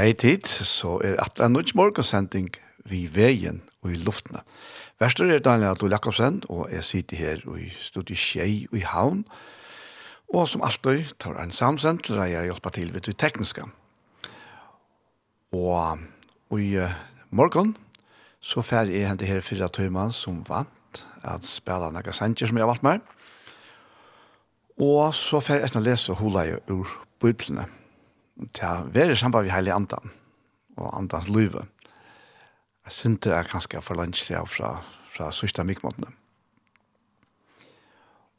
Hei tid, så er atra nødt morgensending vi veien og i luftene. Værster er Daniel Adol Jakobsen, og jeg sitter her i studiet Skjei og i Havn. Og som alltid tar en samsend til deg å hjelpe til ved det tekniske. Og, og i uh, morgen så fer jeg hente her fire tøymann som vant at spela noen sanger som jeg har valgt meg. Og så fer jeg etter å lese hula i ur biblene til å være sammen med heilig andan og andans løyve. Jeg synes det er ganske for langt siden fra, fra sørste mykmåtene.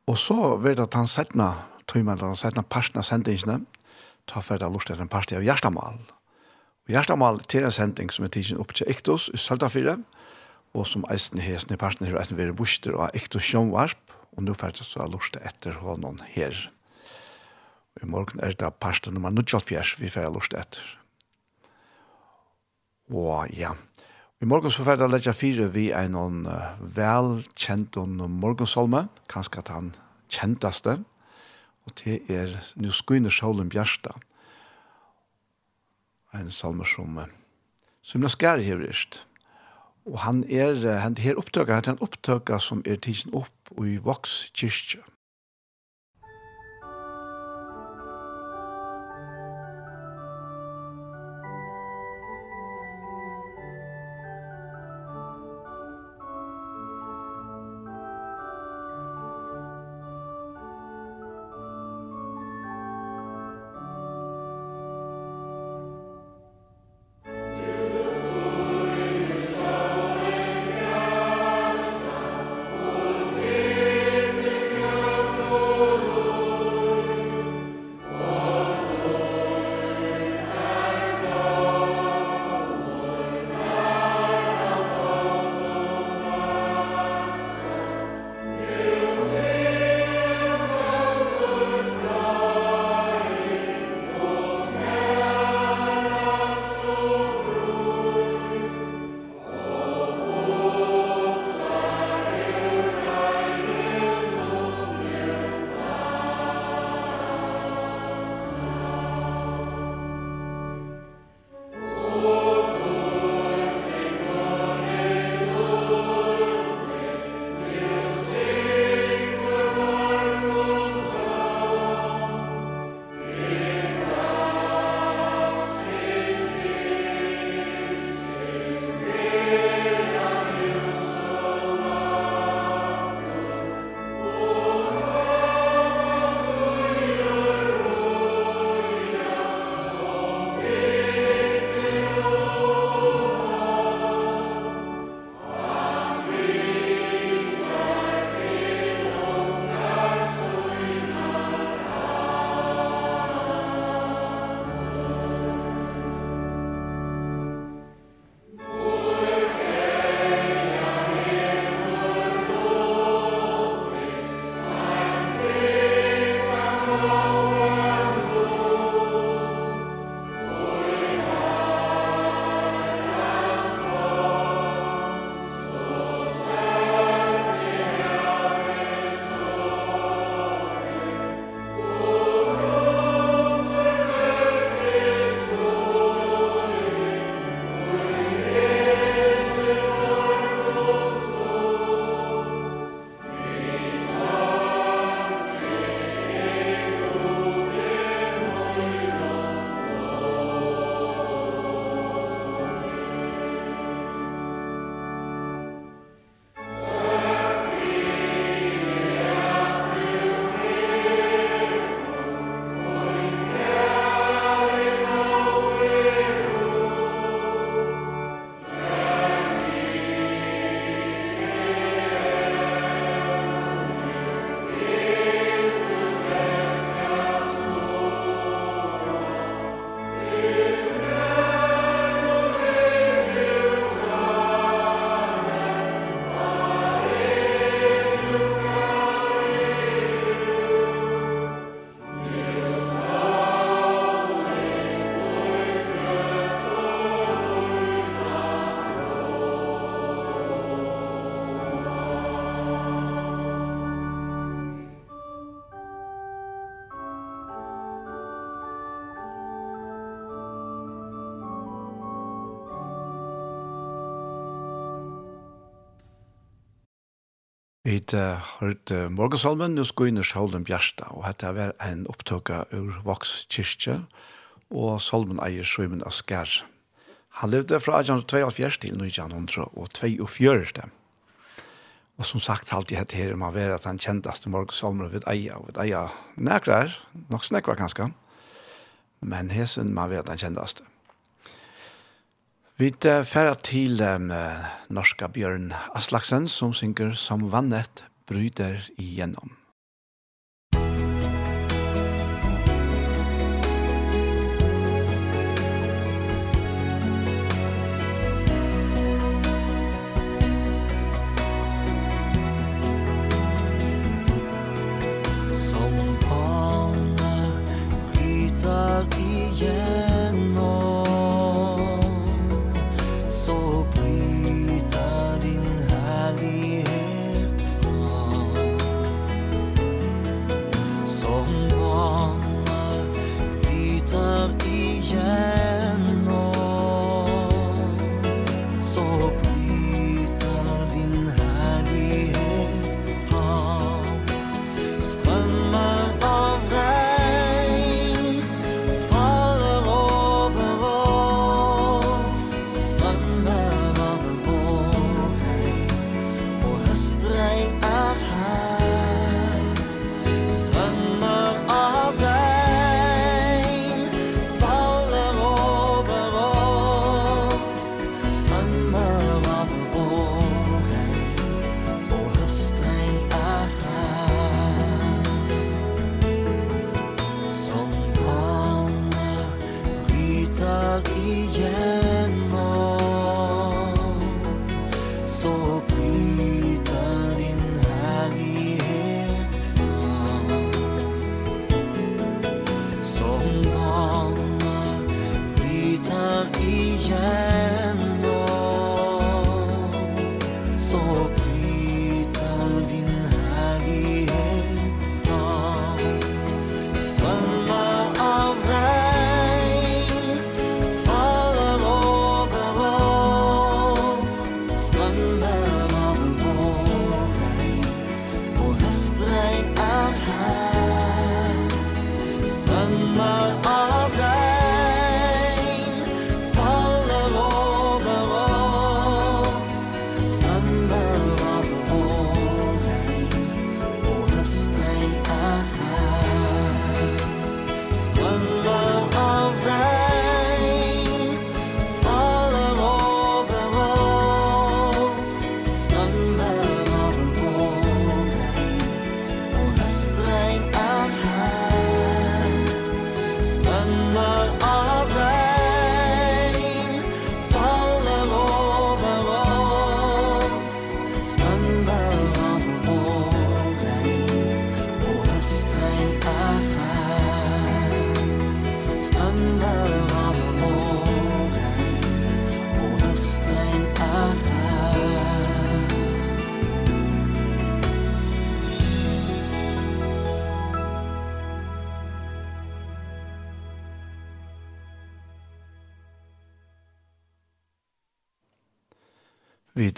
Og så vet jeg at han settene, tøymen, han settene parten av sendingene, ta for det lort etter en parti av Gjerstamal. Og Gjerstamal til en sending som er tidsen opp til Ektos i Saltafire, og som eisen i hesten i parten har eisen vært vuster og Ektos Sjønvarp, og nå ferdes så er lort etter hånden her. I morgen er det parsten nummer 94 vi får lust etter. Og ja, i morgen så får jeg legge fire vi er noen uh, velkjent om morgensolme, kanskje at han kjenteste, og det er «Nu skuiner solen bjørsta». En salmer som, uh, som er skær her rist. Og han er, uh, han er opptøkker, han er en opptøkker som er tidsen opp i Vox kyrkje. Vi har hørt morgensalmen, nå skal inn i Sjålen Bjersta, og dette er en opptøkka ur Vox kyrkje, og salmen eier Sjøymen Askar. Han levde fra 1872 til 1942. Og som sagt, alltid hette her, man vet at han kjentaste morgensalmen ved eia, og ved eia nekrær, nok snekvar ganske, men hesen man vet at han kjentaste. Vi færer til um, norska Bjørn Aslaksen som synger som vannet bryter igjennom. Som vannet bryter igjennom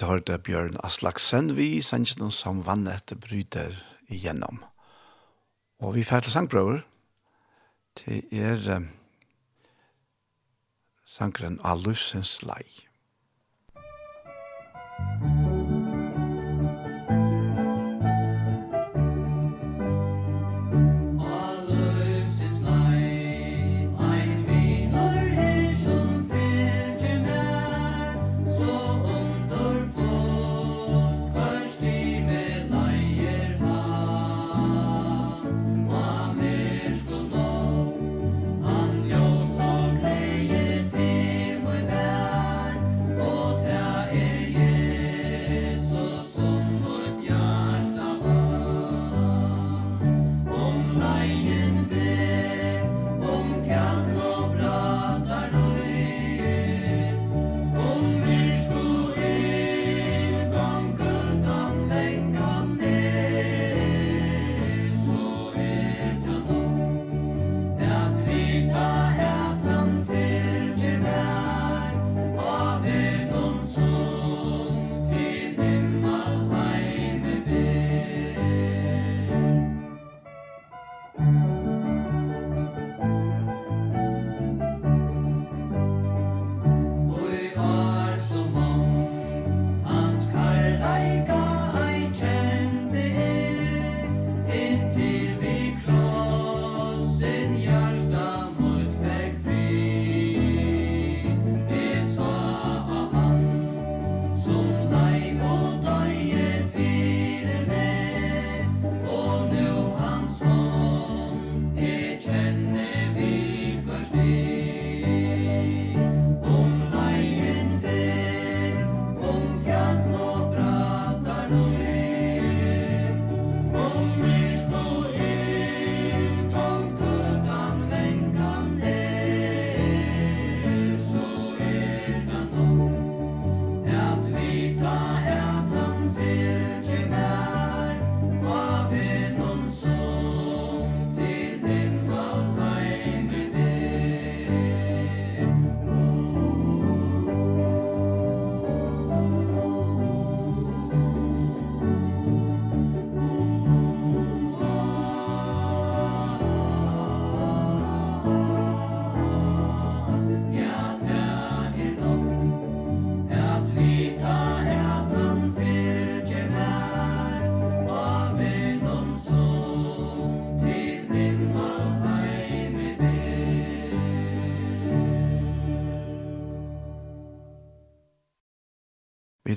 Vi har det Bjørn Aslaksen, vi sender noen som vannet bryter igjennom. Og vi færre til sangbrøver til er um, sangren Alusens Lai.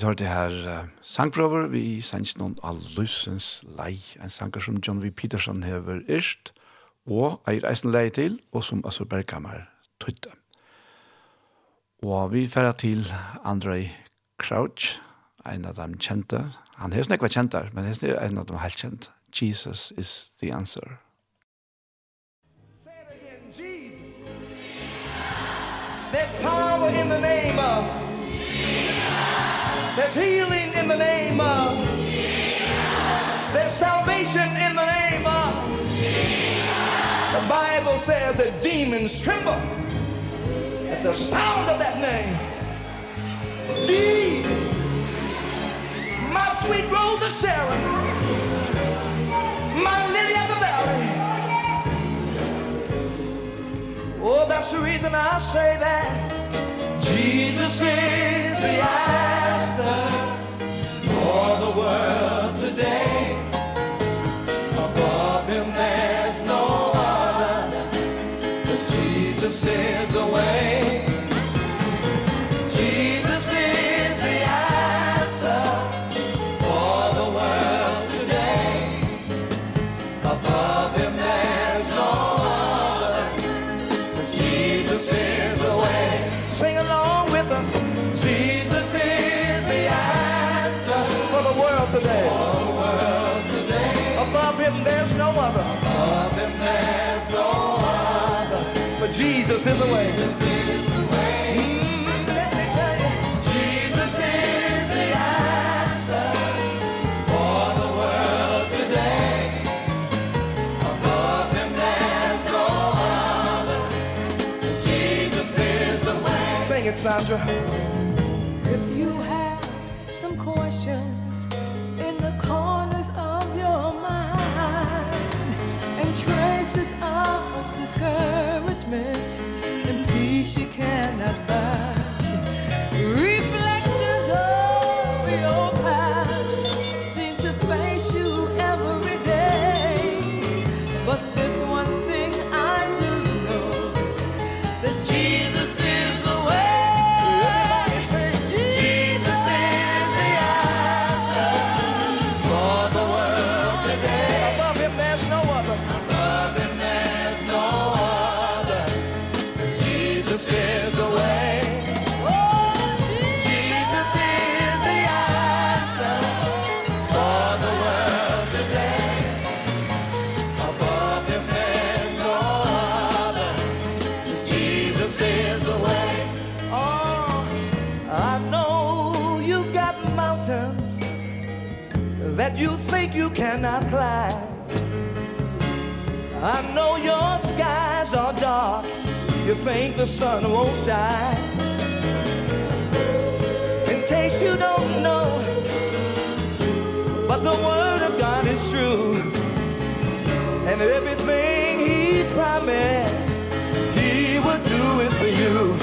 hørte her uh, sangprøver vi sanns noen allusens lei, en sanger som John V. Peterson hever erst, og eier eisen lei til, og som Assur bergkammer tøytte. Og vi færa til Andrei Crouch, en av dem kjente. Han er nekva kjent der, men han er en av dem helt kjent. Jesus is the answer. Say it again, Jesus. There's power in the name of There's healing in the name of Jesus. There's salvation in the name of Jesus. The Bible says that demons tremble at the sound of that name. Jesus. My sweet rose of Sharon. My lily of the valley. Oh, that's the reason I say that. Jesus is the lesser for the world today. Jesus is the way. Jesus is the way. Let me tell you. Jesus is the answer for the world today. Above him there's no other. Jesus is the way. Sing it, Sandra. cannot find my I know your skies are dark. You think the sun won't shine. In case you don't know But the word of God is true. And everything he's promised He will do it for you.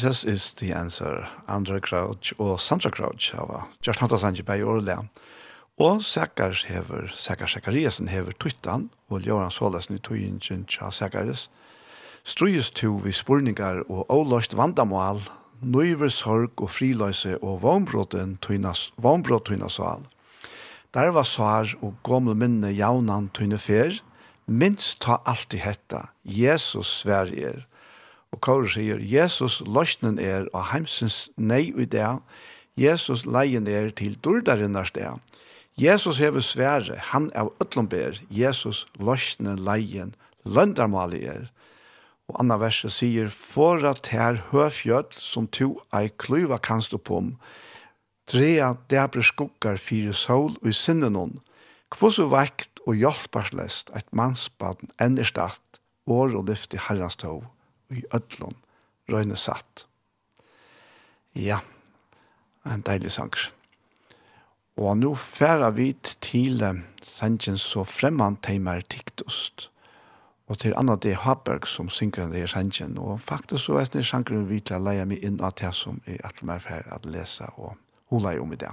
Jesus is the answer. Andra Crouch og Sandra Crouch hava gjort hanta sanji bei Orlean. Og Sakars hever, Sakars Sakariasen hever tuttan, og Ljóran Solesen i tøyingen tja Sakaris. Strujus to vi spurningar og avløst vandamål, nøyver sorg og friløse og vannbrotten tøynas, vannbrott tøynas og all. Der var svar og gamle minne jaunan tøyne fer, minst ta alltid hetta, Jesus sverger, Og Kaur sier, Jesus løsnen er og heimsens nei i det. Jesus leien er til dordaren er sted. Jesus hever svære, han er øtlomber. Jesus løsnen leien, løndarmali er. Og anna verset sier, for at her høfjøtt som to ei kluva kanst oppom, trea dæbre skukkar fire sol og i sinnen hon, kvosu vekt og hjelparslest et mannsbaden enderstatt, år og lyft i herrens tog i ødlån røyne satt. Ja, en deilig sanger. Og nå færa vi til sangen så fremman teimer tiktost. Og til Anna D. Haberg som synger den sangen. Og faktisk så er det sangen vi til å leie meg inn av det som jeg er atler meg for å lese og hula i om i det.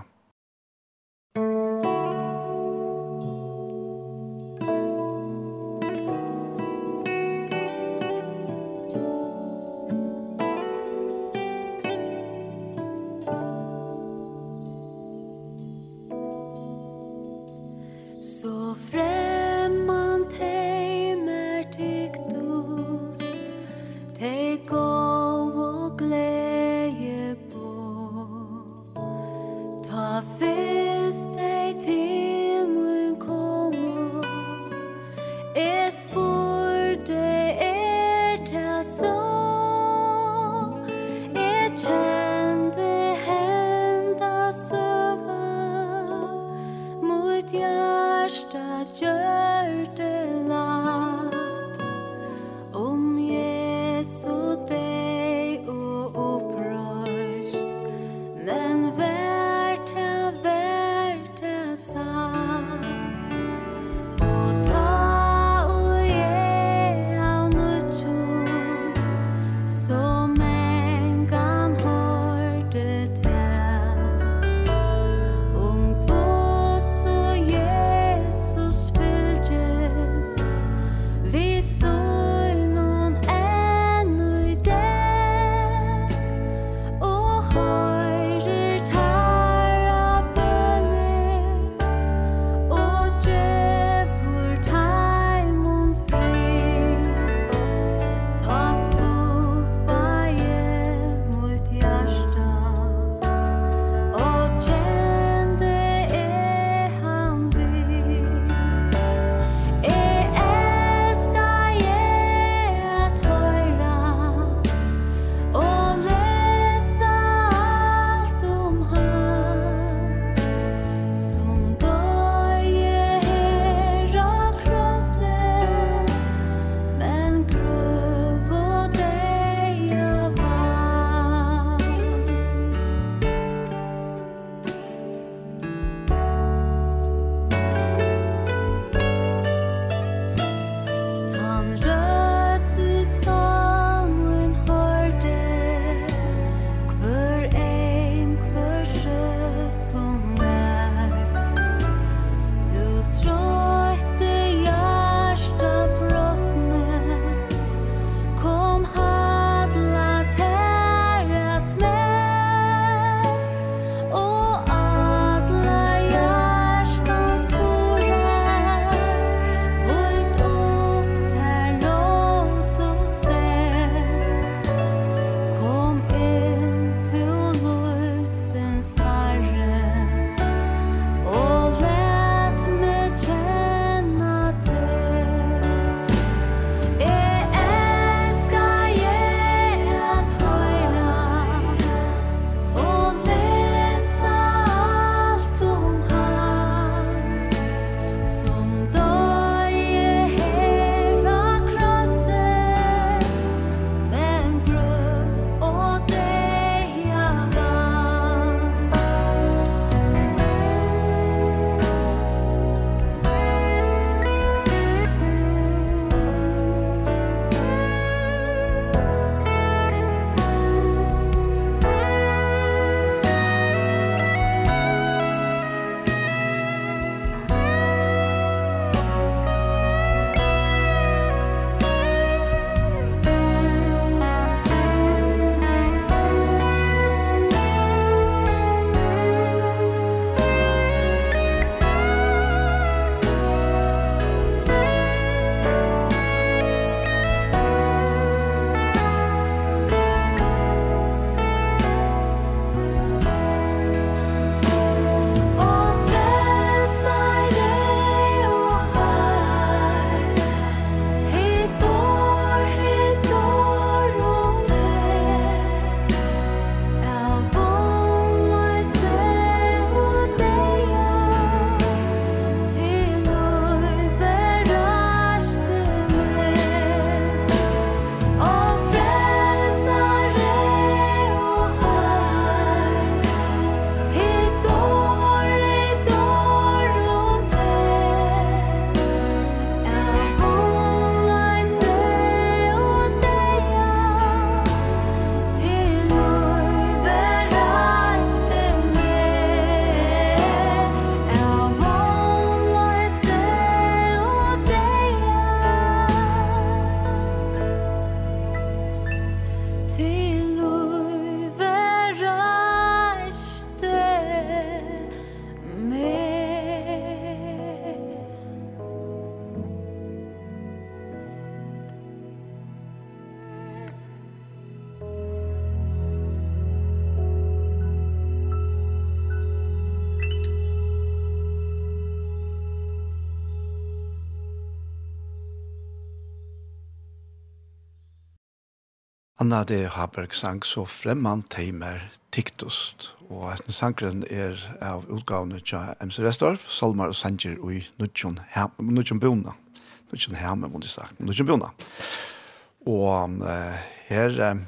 Anade Haberg sang så fremman teimer tiktost. Og etten sangren er av utgavene tja MC Restorff, Solmar og Sanger og i Nudjon Bona. Nudjon Heme, må de sagt. Nudjon Bona. Og uh, her uh,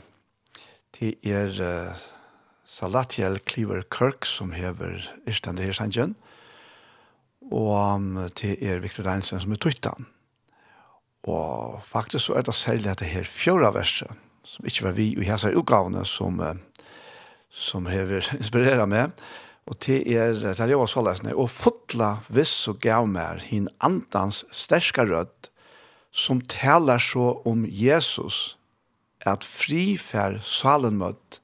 det er uh, Salatiel Cleaver Kirk som hever istande her sangren. Og um, det er Victor Reinsen som er tuttan. Og faktisk så er det særlig at det her fjorda verset som ikke var vi i hese utgavene som, som hever inspirerat meg. Og det er, det er jo også lesende, og fotla viss og gav meg hin andans sterska rød som taler så om Jesus at fri fær salen møtt.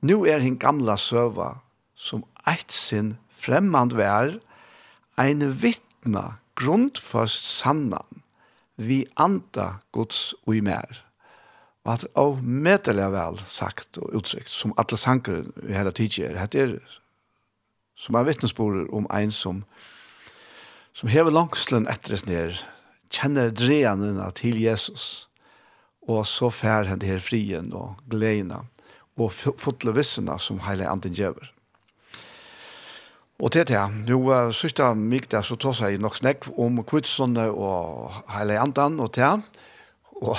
Nu er hin gamla søva som eit sin fremmand vær, ein vittna grundfast sannan, vi anda Guds og i mer at av medelig vel sagt og uttrykt, som alle sanker vi hele tiden er, det er som er vittnesbord om en som som hever langslen etter oss ned, kjenner dreene til Jesus, og så fær han det her frien og gledene, og fotle vissene som hele anden gjør. Og til det, jo, sørste mye det, så tar seg nok snakk om kvitsene og hele anden og til, og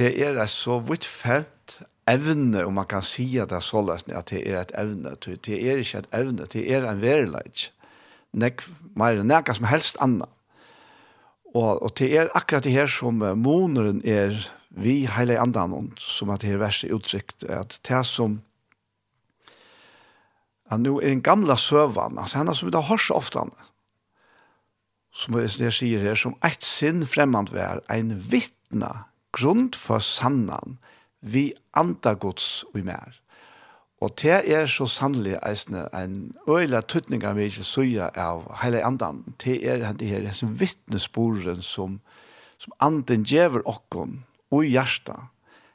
det er et så vidt felt evne, om man kan si det så løsning, at det er et evne. Det er ikke et evne, det er en verilegg. Nek, mer enn som helst annet. Og, og det er akkurat det her som moneren er vi heile andan som at det her verset uttrykt, at det som han nu er en gamla søvan, altså han som vi da har så ofte han, som jeg sier her, som et sinn fremmand vær, en vittna grund for sannan vi andagods i mer. Og det er så sannelig eisne en øyla tøtning av mye søya av heile andan. Det er det her som vittnesporen som, som anden djever okkon og hjertet.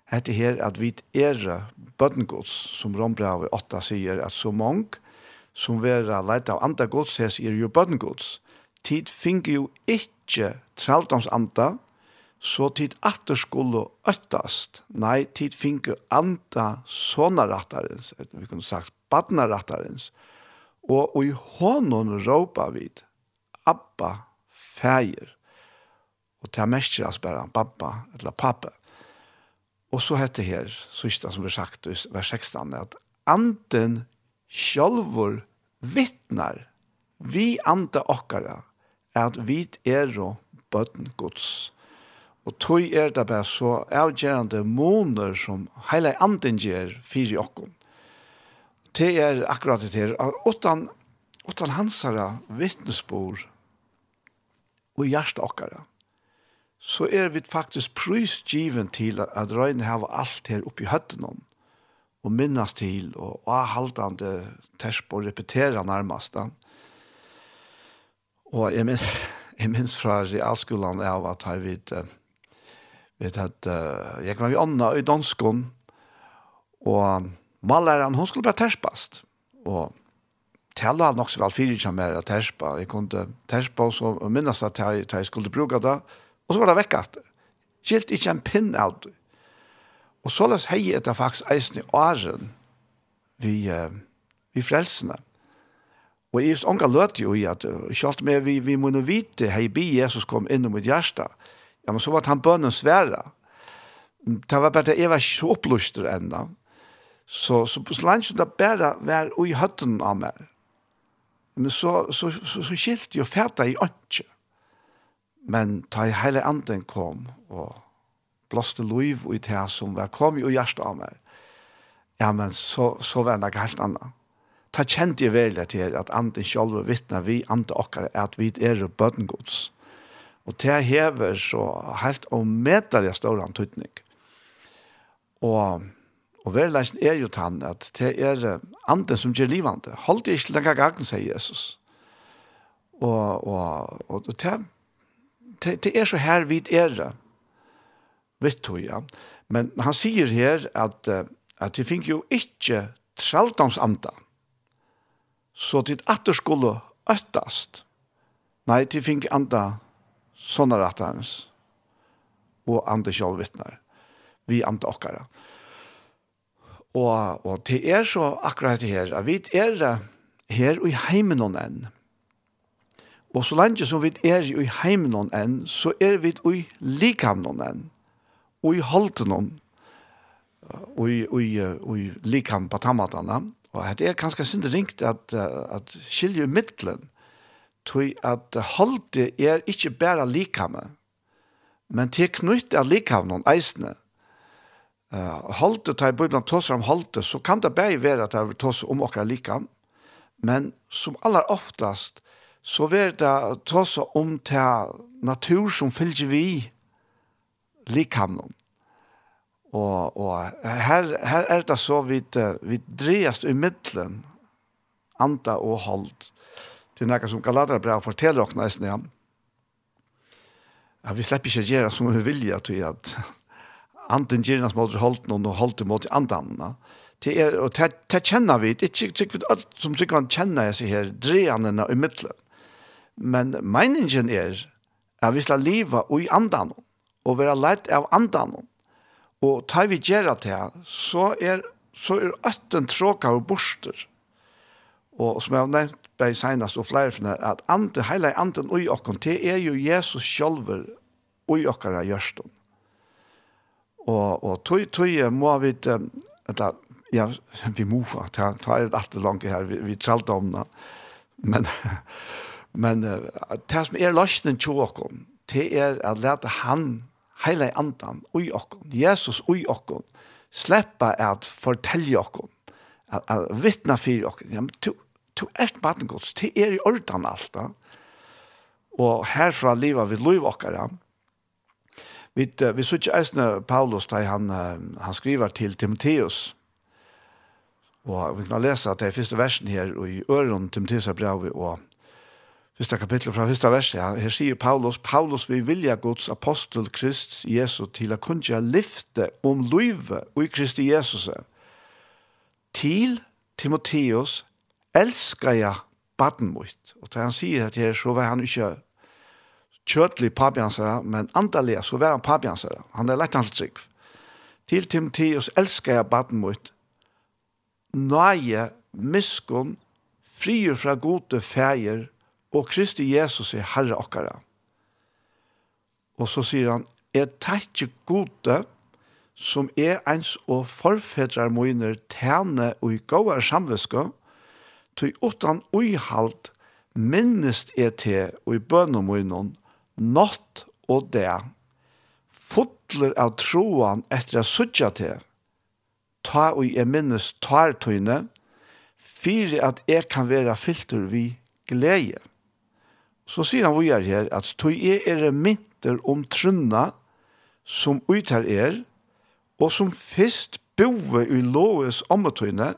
Hette her at vi er bøttengods, som Rombrave 8 sier, at så mange som vera leit av andagods, hes er jo bøttengods. Tid finner jo ikke traldomsanda, så tid atter skulle øttast. Nei, tid finke anda sånne rattarens, vi kunne sagt badna rattarens. Og, og i hånden råpa vid, Abba, feir. Og til mestjer oss bare babba, eller pappa. Og så hette her, sista som vi sagt i vers 16, at anden sjálfur vittnar vi anda okkara at vi er og bøtten gods. Og tøy er det bare så avgjørende måneder som hele anden gjør fire åkken. Det er akkurat det her. Utan, utan hansara vittnesbord og hjertet okkara, så er vi faktisk prysgiven til at røyne har alt her oppi høtten om, og minnes til, og avhaldende tersp og repetere nærmest. Da. Og jeg minns, jeg minns fra realskolen av at jeg vet, vet at uh, jeg kan i Anna i danskon og maleren, hun skulle bare terspast. Og tälla nok så vel fyrir som mer terspa. Jeg kunne terspa, og så minnes at jeg, jeg skulle bruka det, og så var det vekkat. Skilt ikke en pinn av det. Og så løs hei etter faktisk eisen i åren vi, uh, vi frelsene. Og jeg just ånga løte jo i at, kjalt med vi, vi må vite hei bi Jesus kom inn i mitt hjärsta. Ja, men så var han bønnen sværa. Det var bare at jeg var så oppluster enda. Så, så, så langt som det bare var i høtten av meg. Men så, så, så, så skilte jeg fæta i åndsje. Men ta i hele anden kom og blåste liv ut her som var kom i hjertet av meg. Ja, men så, så var det helt annet ta kjent jeg vel til at anden selv vittner vi andre okkar at vi er bøttengods. Og det hever så helt omedelig stor antydning. Og, og verleisen er jo tann at det er anden som gjør livande. Hold det ikke lenger gangen, sier Jesus. Og, og, og, det, det, det er så her vid er vet du, ja. Men han sier her at, at de fikk jo ikke traldomsanda, så de atter skulle øttast. Nei, de fikk anda sånne rett og andre selv vittner. Vi andre okkara. Og, og til er så akkurat det her, at vi er her og i heimen noen enn. Og så lenge som vi er i heimen noen enn, så er vi i likam noen enn, og i holden noen, og i, og i, og i likam på tammatene. Og det er kanskje sindringt at, at skilje middelen, tog at holde er ikke bare likame, men til knytt er likame noen eisene. Uh, holde, ta i Bibelen tås om holde, så kan det bare være at det tås om åkere likame, men som aller oftast, så vil det tås om til natur som fylger vi likame noen. Og, og her, her er det så vidt, vidt dreiest i midtelen, anda og holdt, til noe som Galaterbrev forteller oss nesten igjen. Ja, vi slipper ikke gjøre som vi vilja til at anden gjerne som måtte holdt noen og holdt mot andan. Det er, og det, det kjenner vi, det er ikke alt som trykker man kjenner seg her, dreanene i midtelen. Men meningen er at vi skal leve i andan og være leit av andan. Og tar vi gjerne til så er, så er øtten tråkere borster. Og som jeg har nevnt, bei senast og flere for at ante, hele anten ui okken, det er jo Jesus sjølver ui okkara gjørstum. Og, og tøy, tøy må vi, eller, ja, vi må, ta, ta er alt det langt her, vi, vi tralte om det, men, men det som er løsningen til okken, det er at lete han, hele antan ui okken, Jesus ui okken, sleppa at fortelle okken, at, at vittna for okken, ja, men to ert baten gods, til er i ordan alt da. Og herfra liva vi loiv okkara. Vi, vi sutja eisne Paulus, da han, han skriver til Timotheus, og vi kan lese at det er første versen her, og i øren Timotheus er brev og Fyrsta kapittel fra fyrsta vers ja. her sier Paulus, Paulus vi vilja Guds apostel Krist Jesus til a kunja lyfte om løyve og i Kristi Jesus til Timotheus elskar jeg baden mot. Og da han sier at her, så var han ikke kjøtlig papjansere, men andalig, så var han papjansere. Han er lett hans trygg. Til Timotheus elskar jeg baden mot. Nøye, miskunn, frier fra gode feir, og Kristi Jesus er herre okkara. Og så sier han, er teitje gode, som er eins og forfedrar moiner tæne og i gåar samviska, tog utan uihalt minnest er til og i bønum og innom nått og det fotler av troan etter jeg suttja til ta og jeg minnest tar tøyne fyrir at jeg kan være filter vi glede. Så sier han vi er her at tøy er er mynter om trunna som uitar er og som fyrst bove i loves ommetøyne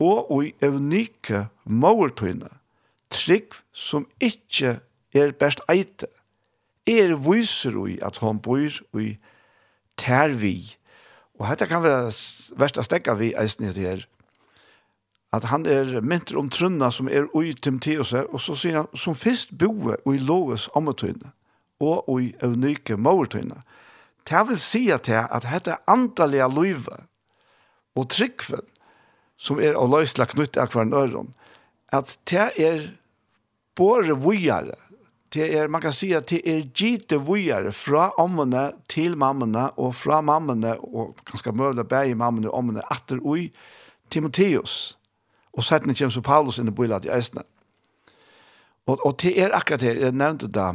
og i evnike måltøyne, trygg som ikkje er best eite, er viser ui at hon bor ui tervi. Og dette kan være verst å stekke vi eisne til her, at han er mynter om trunna som er ui Timoteuse, og så sier han, som fyrst boe ui loves ommetøyne, og ui evnike måltøyne. Det vil si at dette andalega løyve og tryggven som er av løsla knytt av hver nøyron, at det er både vujere, det er, man kan si at det er gite vujere fra ommene til mammene, og fra mammene, og ganske møle bæg mammene og ommene, atter ui, Timotheus. Og settene kommer så Paulus inn i bøyla til eisene. Og, og det er akkurat det, jeg nevnte da,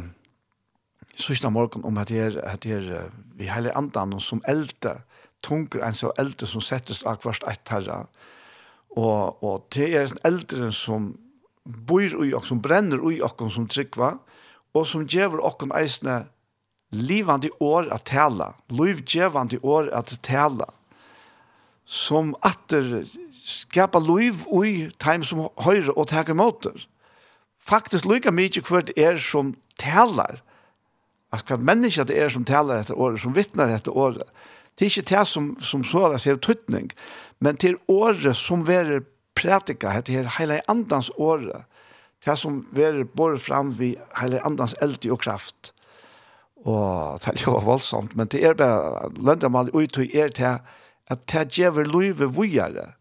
sørste morgen om at det er, at det er vi heller andan som eldte, tunker en så eldte som settes av hvert et herre, Og, og det er en eldre som bor i oss, som brenner i oss, som tryggva, og som gjør oss eisene livande år at tala, livgjevande år at tala, som atter skapa liv i time som høyre og tager måter. Faktisk lykka mykje hver det er som talar, at hva menneske det er som talar etter året, som vittnar etter året, Det er ikke det som, som så det ser tøytning, men til året som verer prætika, det er hele andans året, det som verer bor fram vi hele andans eld og kraft. Og det er jo voldsomt, men det er bare, lønner ut og er til at det gjør løyve vujere,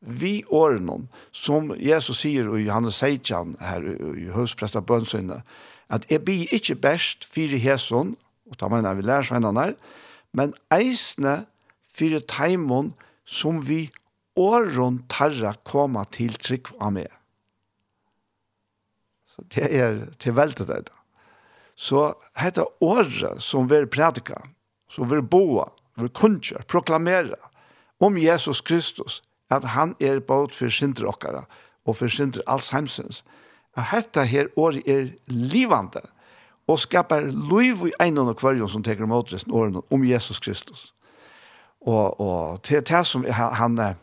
vi årene, som Jesus sier i Johannes Seidjan her i høstpresta bønsynet, at jeg blir ikke best fire hesson, og da mener vi lærersvennerne her, men eisne fyrir teimon som vi åren tarra koma til trygg av meg. Så det er til veldig det da. Så dette året som vi prædika, som vi boa, vi kunnskjer, proklamera om Jesus Kristus, at han er båt for synder okkara og for synder alls heimsens. At dette her året er livande, og skapar liv i ein og kvarjon som teker mot resten åren om Jesus Kristus. Og, og til det som han, han,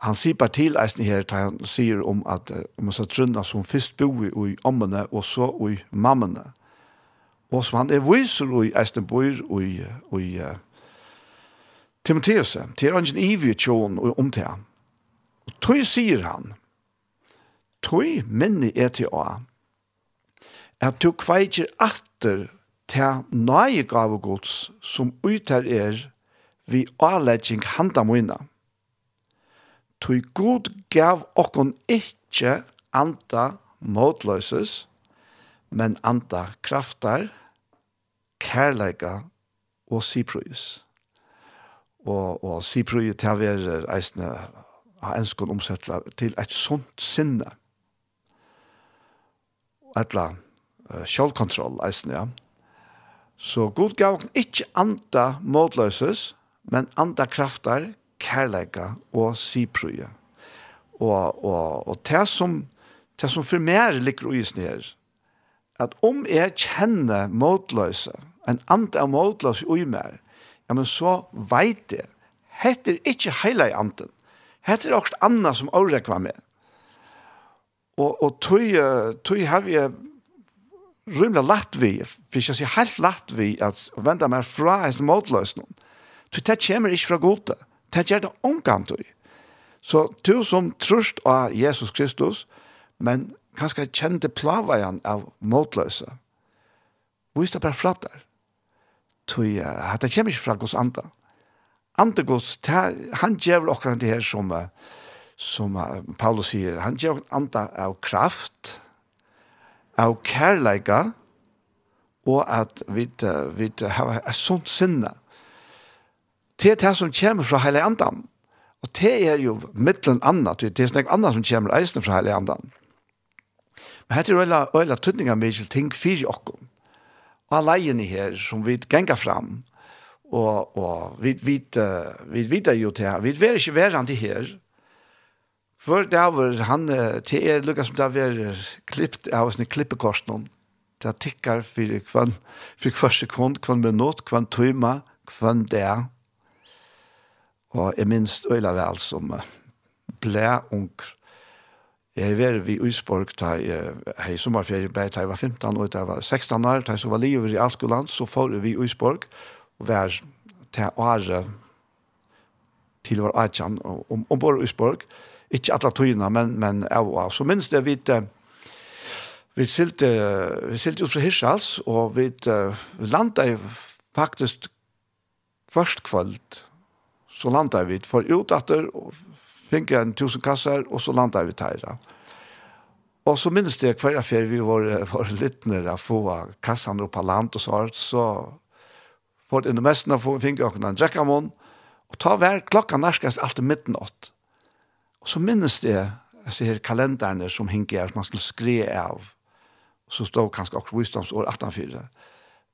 han sier til eisen her, han sier om at om man skal trunna som først bo i ommene og så i mammene. Og som han er viser i eisen bor i, i uh, Timotheus, til han ikke ivig tjån og om til han. Og tog sier han, tog minne er til å at du kveitjer atter til nøye gave gods som utar er vi avledging handa moina. Tøy god gav okkon ikkje anda motløses, men anda kraftar, kærleika og siprøys. Og, og siprøy til å være eisne har enskål omsettla til et sunt sinne. Etla, uh, sjølvkontroll, eisen, ja. Så god gav ikke anta måtløses, men anta kraftar, kærleika og siprøye. Og, og, og det som, det som for meg ligger uisen her, at om jeg kjenner måtløse, en anta av måtløse i meg, ja, men så veit det heter ikke heila i anten. heter også anna som årekva med. Og, og tog tøy har vi rymla latt vi, for ikke å si helt latt vi, at venda meg fra en hans noen, Så det kommer ikke fra gode. Det gjør det omkant du. Så du som trøst av Jesus Kristus, men kanskje kjente plavajan av motløse, det bare fra der. Så uh, det kommer ikke fra Guds andre. Andre Guds, han gjør akkurat det her som, uh, som uh, Paulus sier, han gjør andre av kraft, av kærleika, og at vi, vi har et sånt sinne. Det er det som kommer fra hele andan. Og det er jo mittelen annet, det er sånn annet som kommer eisen fra hele andan. Men dette er øyla, øyla tøtninga mykje ting fyrir okkom. Og alene her som vi gengar fram, og, og vi, vi, vi, vi vet jo til her, vi er ikke verandre her, För det var han, til er lukket som det var klippt av sånne klippekorsen. Det er tikkar fyrir kvann, for kvann sekund, kvann minutt, kvann tøyma, kvann det. Og jeg minns øyla vel som ble ung. Jeg var vi Øysborg da jeg i sommerferie ble da jeg var 15 og da jeg var 16 år, da jeg så var livet i Alskoland, så får vi Øysborg og var til året til vår Ajan og om, i Øysborg. Og Ikke alle tøyene, men, men ja, ja. Så minst det vidt, vi silte, vi silte ut fra Hirschals, og vi, uh, landet faktisk først kvöld, så landet vi for ut etter, og fikk en tusen kasser, og så landet vi teira. Og så minns det hver affær vi var, var litt nere å få kassan opp av land og så, så for det meste av fikk jeg en drekkamån, og ta hver klokka nærskast alt i midten ått. Og så minnes det, jeg ser kalenderne som hinger, som man skulle skre av, og så stod kanskje akkurat visdomsår 1804.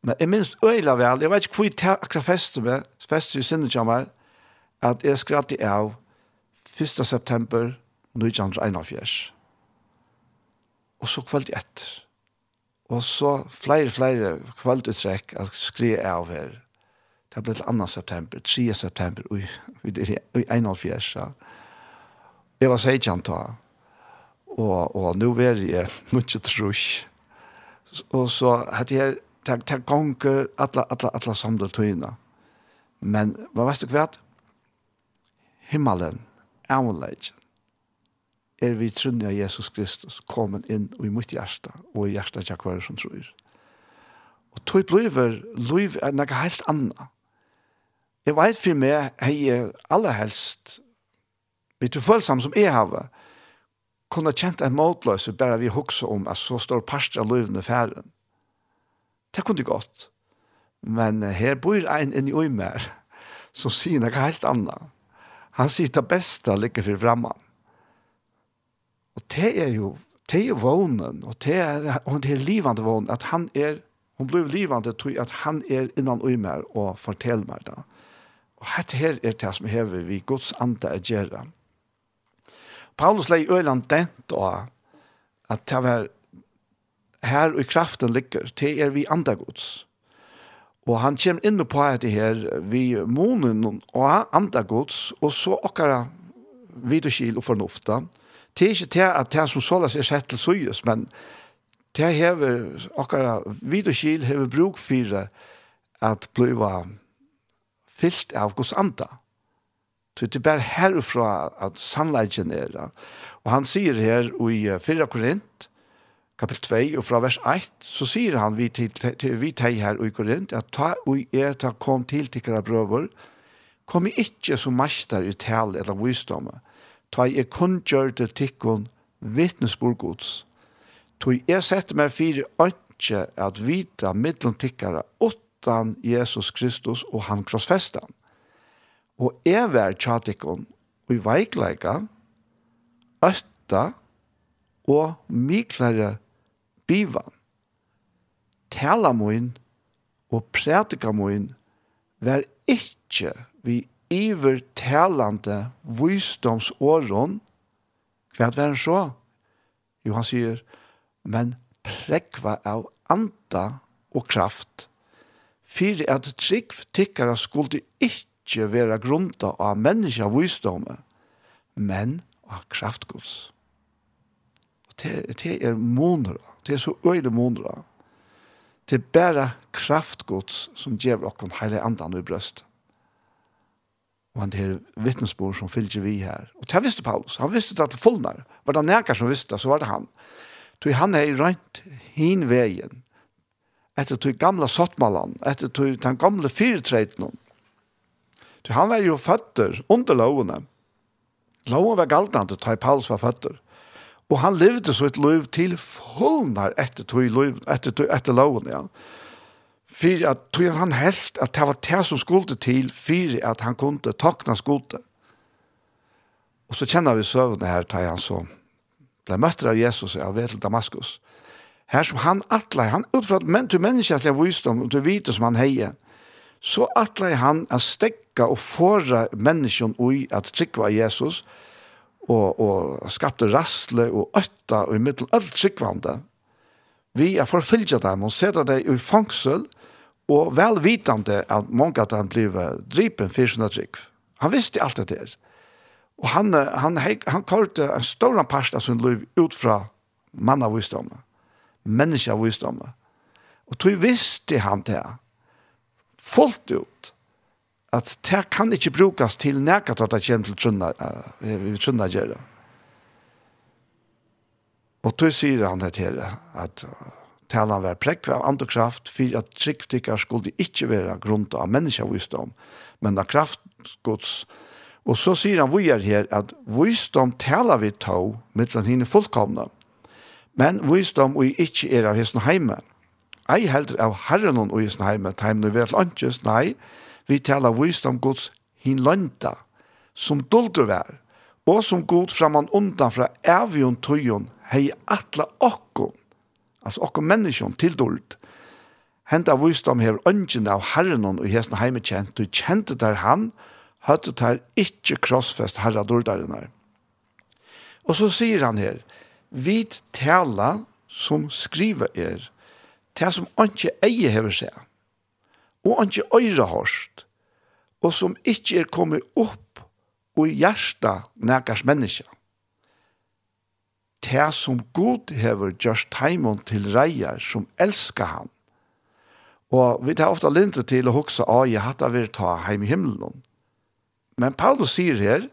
Men jeg minnes øyla vel, jeg vet ikke hvor jeg akkurat festet med, festet i sinnekjammer, at jeg skratt i av 1. september 1941. Og så kvalt etter. Og så flere, flere kvalt uttrekk at skri av her. Det ble til 2. september, 3. september, og 1. er i 41. Ja. Jeg var seitjan da. Og, og nå er jeg noe ikke trus. Og så hadde jeg tak tak gonger alle, alle, alle samlet tøyene. Men hva vet du hva? Himmelen, Amulet. Er vi trunne av Jesus Kristus kommet inn i mitt hjerte, og i hjärta av hver som tror. Og tog bliver liv er noe helt annet. Jeg vet for meg jeg er aller helst bitte følsom som jeg har, kunne kjent en måtløse bare vi hokser om at så står parster av løvene færen. Det kunne gått. Men her bor en inn i øymer som sier noe helt annet. Han sier det beste ligger for fremme. Og det er jo, det er jo vånen, og det er, og det er livende vånen, at han er, hun blir livende, tror jeg, at han er innan øymer og forteller meg det. Og dette her er det som hever vi Guds ande er gjerne Paulus lei øyland dent og at det var her og i kraften ligger, det er vi andre gods. Og han kommer inn på det her, vi månen og andre gods, og så okkara vidurskil og fornufta. Det er ikke det at det som såles er sett til søyes, men det hever okkara vidurskil hever bruk for at bliva fyllt av gods andre. Så det er bare herfra at sannleggen er det. Og han sier her i 4 Korint, kapitel 2, og fra vers 1, så sier han vi til, til vi teg her i Korint, at ta og er ta kom til tikkere brøver, kom i ikke som master i tale eller visdomme, ta i er kun gjør det tikkun vittnesborgods. Tog jeg sette meg fire ønske at vita middelen tikkere, åttan Jesus Kristus og han krossfestan og er vær tjatikon og i veikleika, øtta og miklare bivan. Tala moin og prætika moin vær ikkje vi ivertalande visdomsåron Hva er det så? Jo, han sier, men prekva av anda og kraft. Fyrir at trygg tikkara skulle ikkje ikkje vera grunta av menneska visdomme, men av kraftgods. Og det, det er monra, det er så øyde monra. Det er bare kraftgods som gjør okken hele andan i brøst. Og han er vittnesbord som fylgjer vi her. Og det visste Paulus, han visste det til fullnær. Var det nærkar som visste det, så var det han. Tog han er rønt hin veien, etter tog gamla sottmalan, etter tog den gamle fyretreiten, Så han var jo føtter under lovene. Loven var galtande til Paulus var føtter. Og han levde så et liv til fullnar etter tog liv, etter, tog, etter loven, ja. For at tog han helt at det var det som skulle til, for at han kunne takna skulde. Og så kjenner vi søvende her, tar han så, ble møtter av Jesus av ved til Damaskus. Her som han atle, han utfra at men til menneskelig visdom, og til vite som han heier, så atle han at stekka og fåra menneskjon ui at trikva Jesus, og, og skapte rastle og øtta og i middel alt trikvande. Vi er forfylgja dem og seta dem i fangsel, og velvitande at mange at han blir dripen for sina trikv. Han visste alt det der. Og han, han, han, han kørte en stor part av sin liv ut fra mannavisdommet, menneskevisdommet. Og tog visste han det fullt ut at det kan ikke brukes til nægat at det kommer til trunna, uh, trunna gjøre. Og tog sier han det til at talan var prekve av andre kraft, for at tryggtikker skulle ikke være grunnt av menneskevisdom, men av kraftgods. Og så sier han vi er her, at visdom taler vi to, mittlen henne fullkomne, men visdom vi ikke er av hesten heimen ei heldur av herren og i heime, at heim nu vel anches, nei, vi talar visdom Guds hinlanda, som duldur vær, og som god framan undan fra evion tøyon, hei atla okkon, altså okkon menneskjon, til duld. Henta visdom her ønsken av herren og hesten heime kjent, du kjente der han, høtte der ikkje krossfest herra duldarene. Og så sier han her, vit tala som skriva er, det som ikke eier hever seg, og ikke øyre hørst, og som ikke er kommet opp og hjertet nægers menneske. Det som god hever gjørst heimon til reier som elsker han. Og vi tar ofte lintet til å huske av jeg hatt av er ta heim i himmelen. Men Paulus sier her,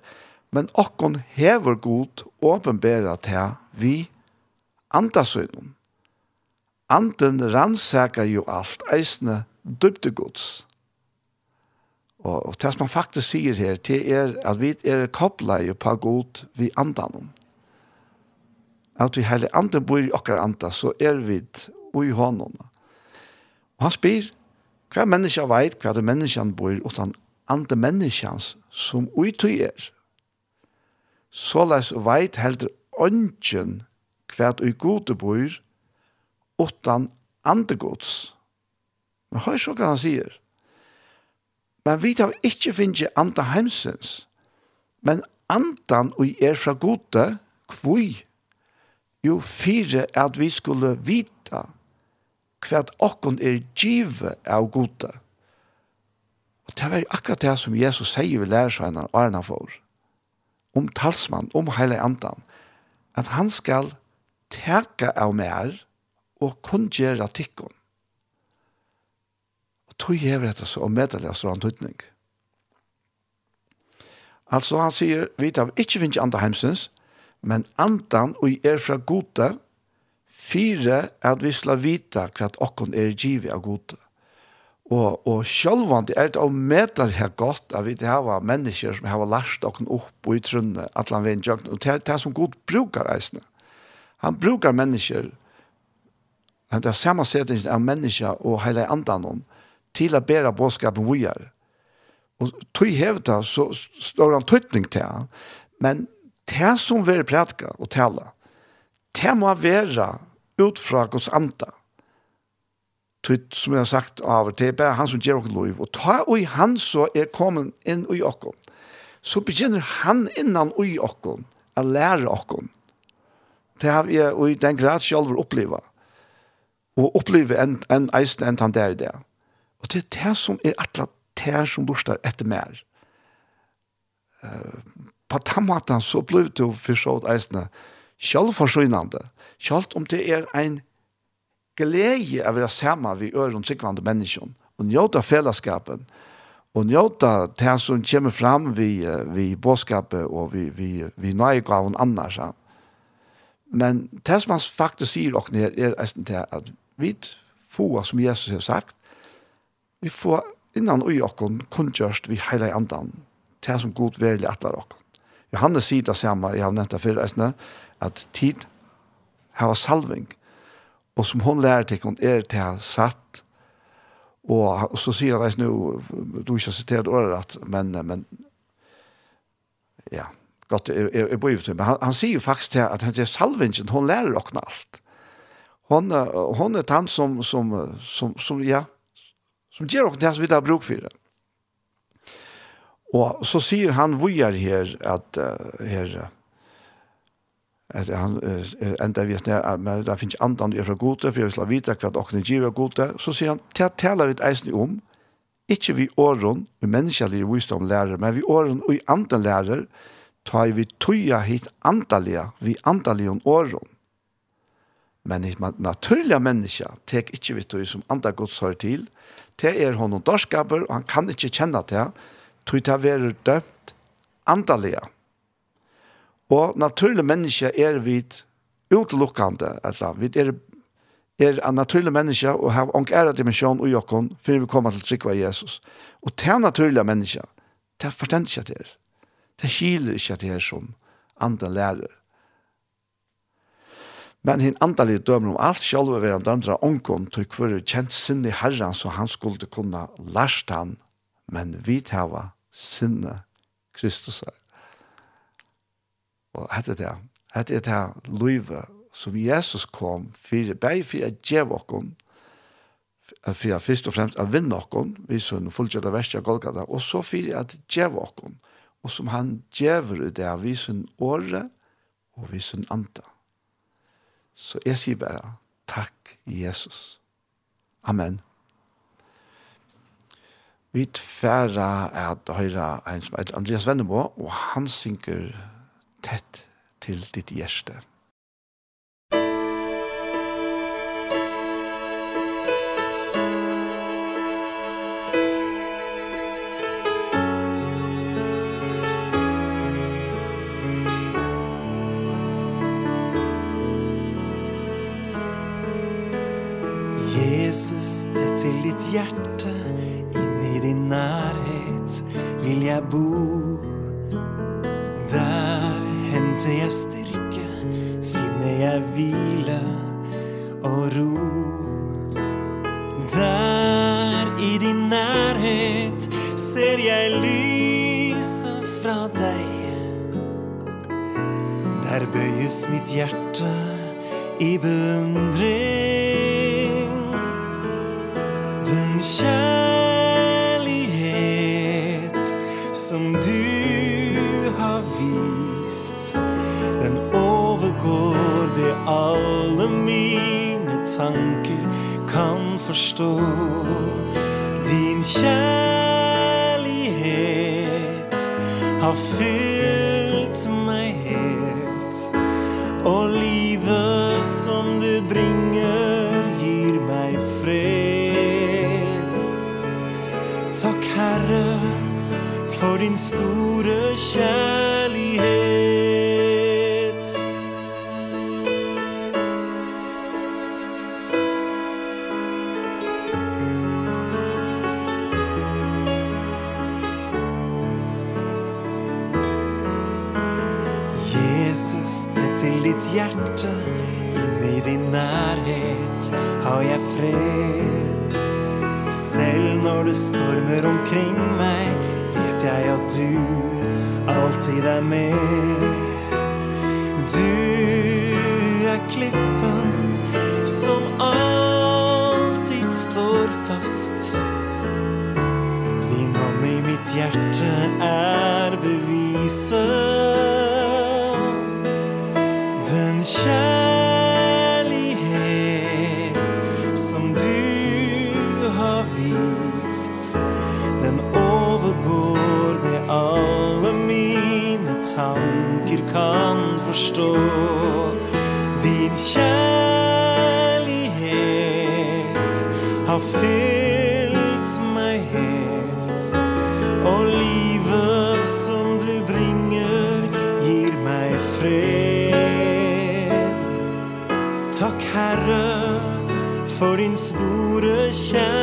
men okkon hever god åpenbæra til vi andasøgnen anden rannsakar jo alt, eisne døpte gods. Og, og det som man faktisk sier her, det er at vi er koblet på god vi andan At vi hele anden bor i okkar anda, så er vi i hånden. Og han spyr, hva menneska veit, hva det menneskan bor, utan andre menneskans som utøy er. Såleis veit heldur ånden hva det gode bor, utan andegods. Men hør så hva han sier. Men vi tar ikke finne andre heimsens, men andan og er fra gode, kvui, jo fire at vi skulle vita hva at okkon er give av gode. Og det var akkurat det som Jesus sier vi lærer seg og Arna for. Om talsmann, om hele andan. At han skal teka av mer, og kun gjøre tikkun. Og tog hever etter så, og medelig av sånn tøytning. Altså han sier, vi tar ikke finnes andre heimsens, men andan og er fra gode, fire at vi skal vite hva okkon er givet av gode. Og, og sjølvand er det å møte det her godt, at vi har mennesker som har lært okken opp og i trunne, at han vet ikke, og det er som god brukar eisene. Han brukar mennesker Men det er samme setningen av mennesker og hele andan om til å bære bådskapen vi gjør. Og tog hevda så står han tøytning til han. Men det som vi prætka og tala, det må være ut fra hos anda. Tøyt, som jeg har sagt av det er bare han som gjør oss lov. Og ta og han så er kommet inn i oss. Så begynner han innan i oss å lære oss. Det har vi i den grad selv opplevd og oppleve en, en eisen enn han der i det. Og det er det som er atlet det som lustar etter mer. Uh, på den måten så ble det jo for så eisene selvforsynende. Selv om det er en glede av å være sammen ved øren sikkvande mennesker og njøte fellesskapen og njøte det som kommer fram ved, ved båtskapet og ved, ved, ved nøyegaven annars. Ja. Men det som han faktisk sier dere er eisen til at vi få, som Jesus har sagt, vi får innan ui okkon kunngjørst vi heila i andan, til som god verlig atlar okkon. Johannes sier det samme, jeg har nevnt det før, at tid har salving, og som hon lærer til hon er til satt, og og så sier han nå, du ikke har sitert året, men, men ja, godt, jeg, jeg, jeg bor jo til, men han, han sier jo faktisk til at han sier salvingen, hon lærer okkon alt hon hon er tant som som som som ja som ger och det som vi där bruk för. Och så säger han vojar här att här att han ända vi snär men där finns andan det är för gode för jag vill veta vad och ni ger gode så säger han tä tala vid eisen om inte vi åren vi människor visdom lärare men vi åren och i lärare tar vi tøya hit antaliga vi antalion åren Men et naturlig menneske tek ikke vidt du som andre gods har til. Det er honom dårskaper, og han kan ikke kjenne det. Tog det være dømt andalige. Og naturlig menneske er vi utelukkende, eller vi er er en naturlig menneske og har en ære dimensjon og jokken før vi kommer til trykva Jesus. Og til naturlige menneske, det forstender ikke det her. Det skiler ikke det her som andre lærer. Men hin andalige dømer om alt sjálve vera dømdra omkom til hver kjent sinne herran så han skulle kunna lærst han, men vi tava sinne Kristus er. Og hette det, hette det her løyve som Jesus kom for, bare for å gjøre oss, for å først og fremst å vinne oss, vi så en fullkjørt av verste av Golgata, og så for å gjøre oss, og som han gjør det, vi så en åre og vi så en andre. Så jeg sier bare, takk Jesus. Amen. Vi tfæra at høyra en som heter Andreas Vennemo, og han synker tett til ditt hjerte. Amen. Jesus, tett til ditt hjerte Inne i din nærhet vil jeg bo. Der henter jeg styrke Finner jeg hvile og ro. Der i din nærhet Ser jeg lyset fra deg Der bøyes mitt hjerte i beundring. kjærlighet som du har vist. Den overgår det alle mine tanker kan forstå Din kjærlighet har fyllt mig. for din store kjærlighet Jesus, det til ditt hjerte Inne i din nærhet har jeg fred. Selv når det stormer omkring meg jag att du alltid är med. Du är klippen som alltid står fast. Din hand i mitt hjärta är beviset. kjærlighet har fyllt meg helt. Og livet som du bringer gir meg fred. Takk Herre for din store kjærlighet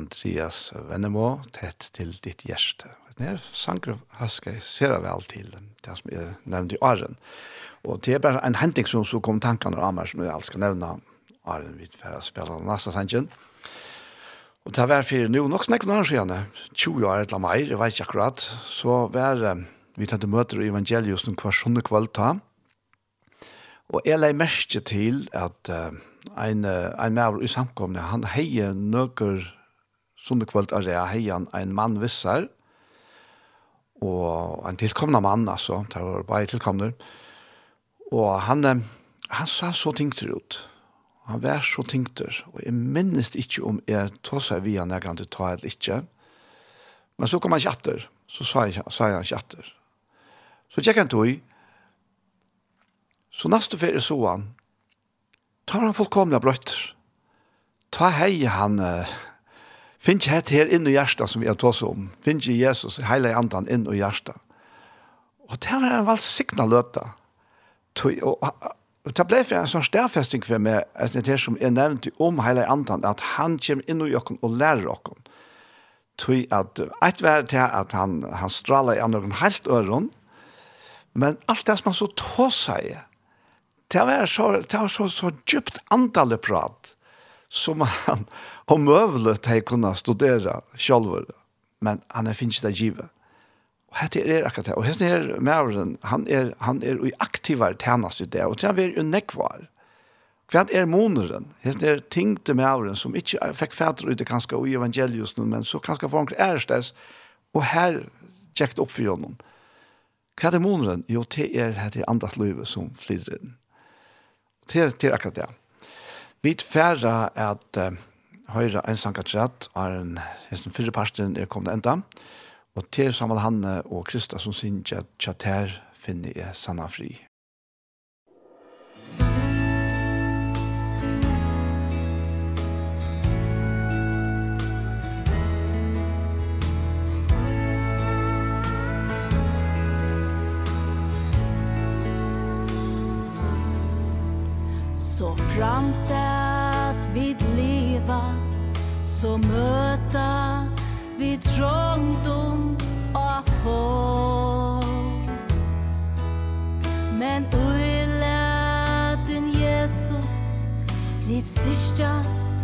Andreas Vennemo, tett til ditt hjerte. Det er sanger husker jeg ser vel til, det som jeg nevnte i Arjen. Og det er bare en henting som så kom tankene av meg som jeg skal nevne Arjen vidt for å spille den neste sangen. Og det var for nå nok snakket noen år siden, 20 år eller mer, jeg vet ikke akkurat, så var vi tatt møter i evangeliet noen hver sånne kveld ta. Og jeg legger mest til at uh, en, en med i samkomne, han heier nøkker sunde kvöld er jeg heian en mann vissar, og en tilkomna mann, altså, det var bare tilkomner, og han, han sa så tingter ut, han var så tingter, og jeg minnes ikke om jeg tog seg via når til ta eller ikke, men så kom han kjatter, så sa jeg, sa jeg ikke atter. Så tjekk han tog, så neste ferie så han, tar han fullkomna brøtter, ta hei han, uh, Finns det her in i hjärtat som vi har tås om. Finns i Jesus, hela andan inn i hjärtat. Og det var en välsigna Og, og, det blev en sånn stærfesting for meg, at det er som jeg nevnte om hela andan, at han kommer inn i oss og lærer oss. Tui at eit vær til at han, han strala i andre helt øren, men alt det som han så tås seg, det var så, det var så, så djupt andalig prat, som han om mövlet har kunnet studere selv. Men han har finns det givet. Og hette er akkurat det. Og hette er Mauren, han er, han er i aktivere tjenest i det, og til han er jo nekvar. Kvart er moneren. Hette er ting til Mauren som ikke fikk fætter ut det kanskje i evangelius men så kanskje for han ærestes, og her tjekt opp for honom. Hva er moneren? Jo, det er hette er andas som flyter inn. Det er akkurat det. Vi færre at uh, høyre en sangatrat er en hesten fyrre parsten er kommet enda. Og til sammen Hanne og Krista som synes at chatter finner jeg sanna fri. Så framt att vid leva Så møta vid trångdom og få. Men uiladen Jesus Vid styrstjast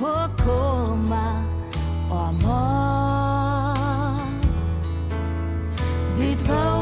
och koma og må. Vid vår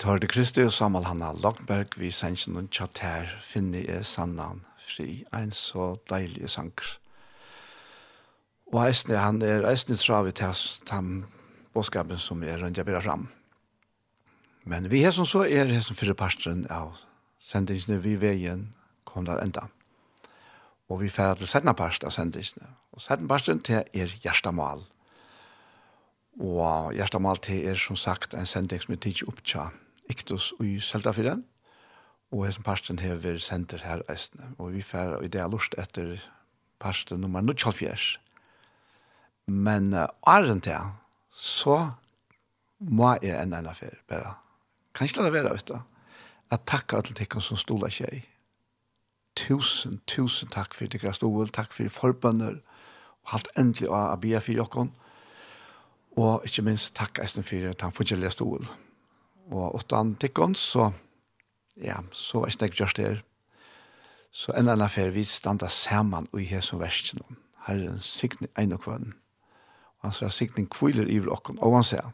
tar det Kristi og Samal Hanna Lagberg, vi sender noen tjater, finner jeg sannan fri, en så deilig sanker. Og eisne, han er eisne travet til den bådskapen som er rundt jeg bærer fram. Men vi er som så er det som fyrre parstren av sendingsene vi veien kom til enda. Og vi færre til setna parst av sendingsene Og setna parsten til er hjertamal. Og hjertamal til er som sagt en sending som er tidsi opptja Iktus i Seltafire, og hessen parsten hever senter her eisne, og vi fer i det lust etter parsten nummer 24. Men uh, åren til, så må jeg enn enda fer bare. Kan ikke la det være, vet du. Jeg takker alle tikkene som stoler seg. Tusen, tusen takk for tikkene stol, takk for forbønner, og alt endelig å ha bia for dere. Og ikke minst takk eisne for den fortjellige stolen og åttan tikkon, så ja, så var ikke gjørst det. Så en annen affær, vi standa saman og i hesson versen. Herren signe ein og kvann. Og han sier sikning kviler i vlokken, og han sier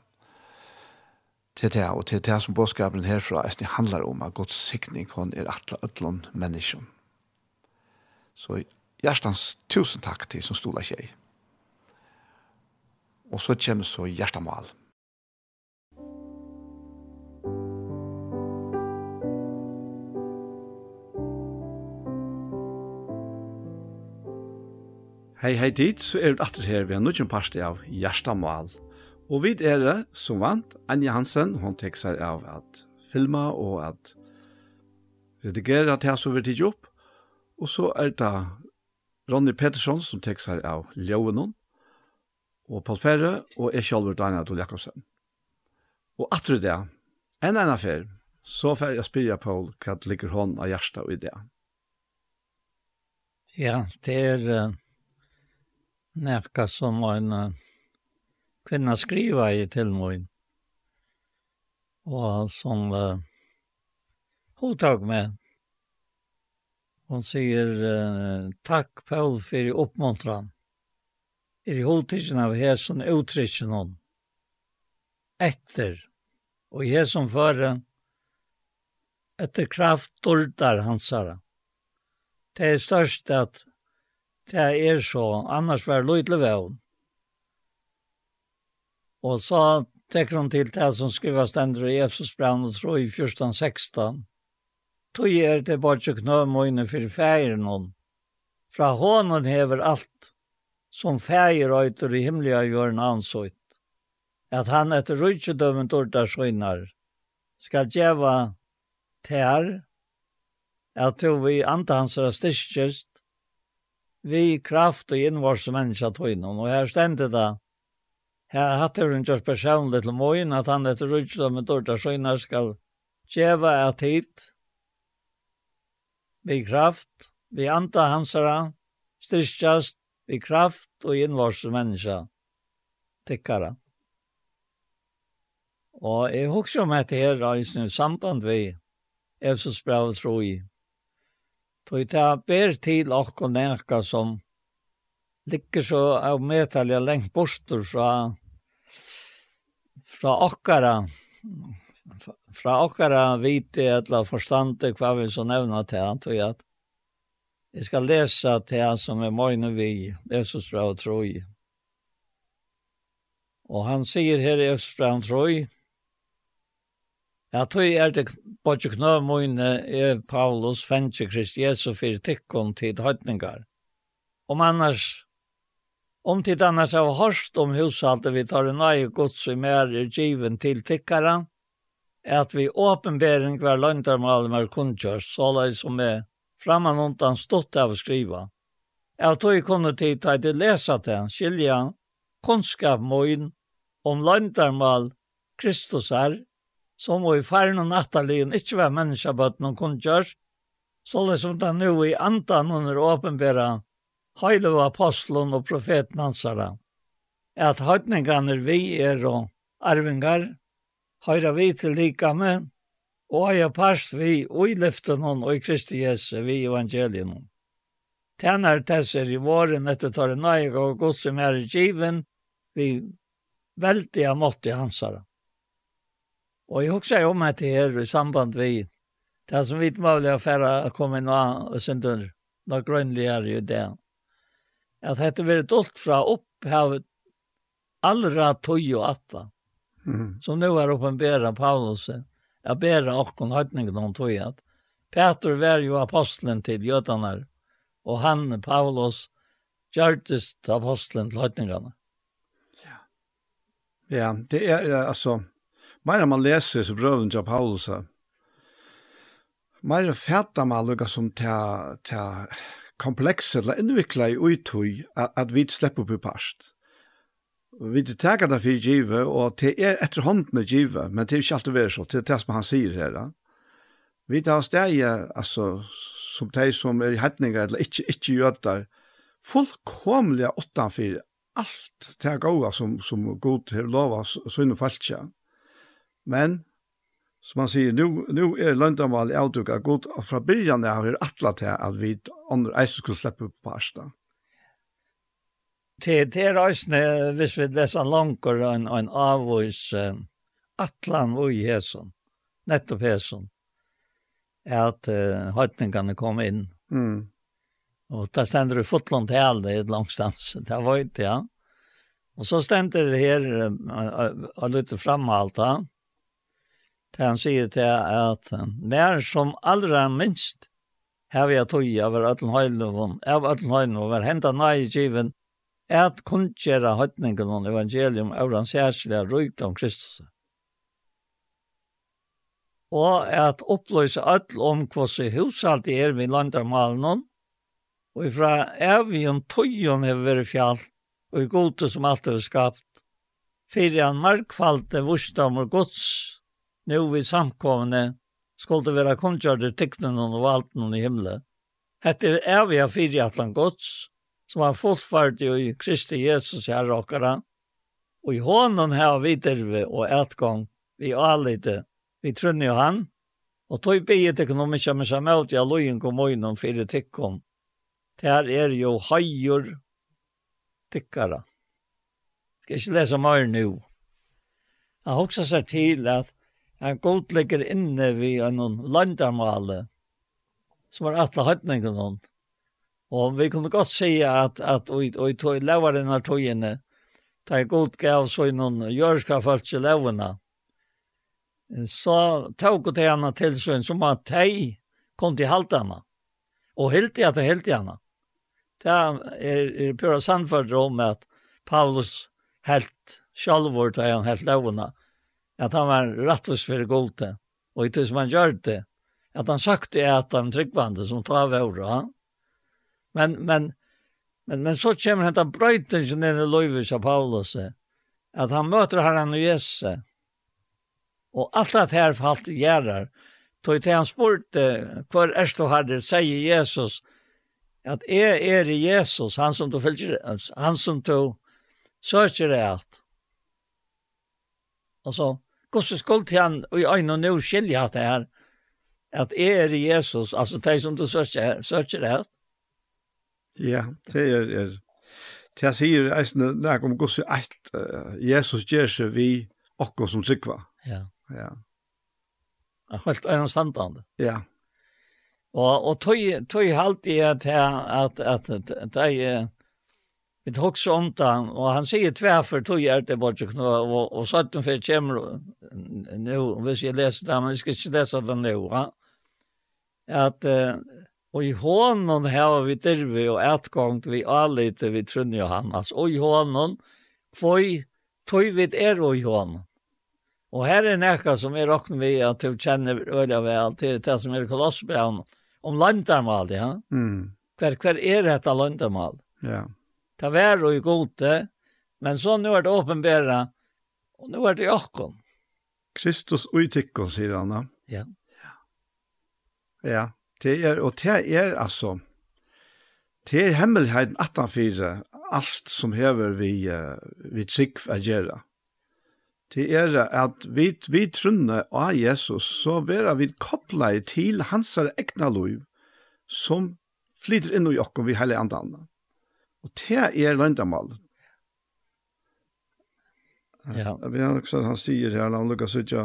til det, og til det som bådskapen herfra er handlar om at Guds sikning hon er atle ødlån menneskjon. Så hjertans tusen takk til som stola tjej. Og så kommer så hjertamal. Hjertamal. Hei, hei dit, så er vi atter her ved en nødgjøn parste av Gjerstamal. Og vi er det, som vant, Anja Hansen, hun tek seg av at filma og at redigera til som vi tidlig opp. Og så er det Ronny Pettersson som tek seg av Ljøvenon, og Paul Ferre, og jeg selv er Daniel Adol Jakobsen. Og atter det, en en affær, så får jeg spyrja Paul hva det ligger hånd av Gjersta i det. Ja, det er... Uh nekka som en kvinna skriva i til mig. Og som uh, hun tok med. Hun sier uh, takk, Paul för uppmuntran. I hotigen av här som utrichen hon. Efter. Och här som före. Etter kraft dårdar hans herre. Det är störst att Det er så, annars var løydelig vevn. Og så tekker hun til det som skriver stender i Efsos brann og tro i 14.16. Tog er det bare ikke knømøyne for feiren hon. Fra hånden hever alt, som feir øyter i himmelige gjøren ansøyt. At han etter rydgjedømmen dårdar skjønner skal djeva tær, at to vi anta hans styrkjøst, vi kraft og innvars menneska tøynen. og her stendet det, her hatt er hun gjort personlig til moin, at han etter rutsa med dårta søgnar skal tjeva et hit, vi kraft, vi anta hansara, styrkjast, vi kraft og innvars menneska, tikkara. Og jeg husker om etter her, i samband vi, Efsos brev tror jeg, Då det ber til okkur nekka som ligger så av medtalja lengt bostur fra fra okkara fra okkara vite eller forstande hva vi så nevna til han tog at jeg skal lesa til han som er møgne vi Jesus bra og troi og han sier her Jesus bra og troi Ja, tog er det bodje knømøyne er Paulus fendje Krist Jesu fyrir tikkon tid høytningar. Om annars, om tid annars av hørst om hushaltet vi tar en nøye gods i mer er given til tikkara, er at vi åpenbering hver løgndarmalen med kundkjørs, jeg som er framman undan stått av å skriva. Jeg tog kunne tid til å lese til, skilja, kunnskap møyn om løgndarmal Kristus er, som må i færen og natterligen ikke var menneskebøtten og kundkjørs, så det som det nå i antan under åpenbæra, høyde av apostlen og profeten hansara, at høytningene vi er og arvingar, høyre vi til lika med, og eier parst vi og i lyften hon og i Kristi Jesu vi evangelien hon. Tænar tesser i våren etter tar en nøye og god som er i kiven, vi veldig av mått i hansara. Och jag också om att det her i samband vi, det som vi inte möjliga affärer å komme inn og synte under några grönligare i det. At dette har dolt fra opphavet allra tog og atta. Mm. Som nu har uppenbara Paulus Jeg bära och høytningen om tog at Peter var jo apostelen til jødene og han Paulus gjordes apostelen til høytningene. Ja. Ja, det er alltså Meira man leser så brøven til Paulus, mer fætta man lukka som til, til komplekset, eller innvikla i uitøy, at, at vi slipper på parst. Vi tager det for givet, og det er etter håndene givet, men det er ikke alltid vært så, til det som han sier her. Da. Vi tar steg, altså, som de som er i hetninger, eller ikke, ikke gjøter, fullkomlige åttan for alt det er gode som, som god har lov, så innom falskja. Men, som man sier, nu, nu er løndamal i avduka god, og fra byrjan er vi atla til at vi andre eisen skulle slippe på parsta. Til, til reisene, hvis vi leser langer en, en avvis, atlan og i hesen, nettopp hesen, er at uh, høytningene kom inn. Mm. Og da stender du fotland til alle et langstans, det var ikke, ja. Og så stender det her, og lytter frem alt, ja til han sier til at mer som allra minst har at tog av ötlen høyloven, av ötlen høyloven, henta nøy i kiven, at kunngjera høytningen om evangelium av den særskilige røyk om Kristus. Og at oppløse ötl om hvordan hushalt er vi landarmalen, og ifra evigum tøyen har vært fjallt, og i gode som alt er skapt, fyrir han markfalte vursdom og gods, nu vi samkomne skulle vara kontkjörde tecknen och valten i himlen. Hette är vi av fyrjatlan gods, som han fortfarande i Kristi Jesus här råkara. Och i honom här derve och ätgång vi alite, vi trunni och han. Och tog biet ekonomiska med seg mot jag lojen kom ojnom för fire tikkom. Där är jo hajor tickara. Skal ikke lese mer nu. Jag har också sagt till en god ligger inne vid en landarmale som var atla høytningen hon. Og vi kunne godt si at, at og, og i tog lavaren av togene, da jeg god gav så i noen jørska falske lavene, så tog det henne til sånn som at de kom til haltene, og hilti at det hilti henne. Det er, er pura sannført om at Paulus helt sjalvor til han helt lavene, at han var rattus for gode, og i tils man gjør det, at han sagt det at han tryggvande som tar våre. Men, men, men, men så kommer han til brøytelsen som i Løyvis av Paulus, at han møter herren og Jesus, og alt det her falt gjerrar, tog til han spurte, för er du herre, sier Jesus, at jeg er i Jesus, han som du följer han som du søker det alt. Altså, hvordan skulle han i øynene nå skilje at det her, at er Jesus, altså det som du søker, søker det her? Ja, det er, er det sier eisne, når om gos eit, Jesus gjør seg vi okko som sikva. Ja. Ja. Jeg holdt en sandene. Ja. Og, og tøy, tøy halte jeg at, at, at, at, at, at, at, at, at, at, at, at, vi tog så om det, og han sier tvärför tog jeg det bort och og, och, och så att de för kommer nu, hvis jeg leser det, men jeg skal ikke lese det nu, ja. Att, eh, och i honom här vi dervi och ätgångt vi anlite vi Trunne Johannes, och i hånden, for tog vi er och i hånden. Og her er nekka som er råkne vi at du kjenner øyla vel til det som er kolossbrevn om landarmal, ja? Mm. Hver, hver er dette landarmal? Ja ta vær og i gode, men så nå er det åpenbæra, og nå er det jakkon. Kristus uitikon, sier han. da. Ja. Ja, det er, og det er altså, det er hemmelheten 18-4, alt som hever vi, vi trygg å gjøre. Det er at vi, vi trunner av Jesus, så vera vi kopplet til hans egna liv, som flyter inn i okken vi hele andre andre. Og det er løndamal. Ja. Jeg vet ikke han sier her, han lukkar ikke,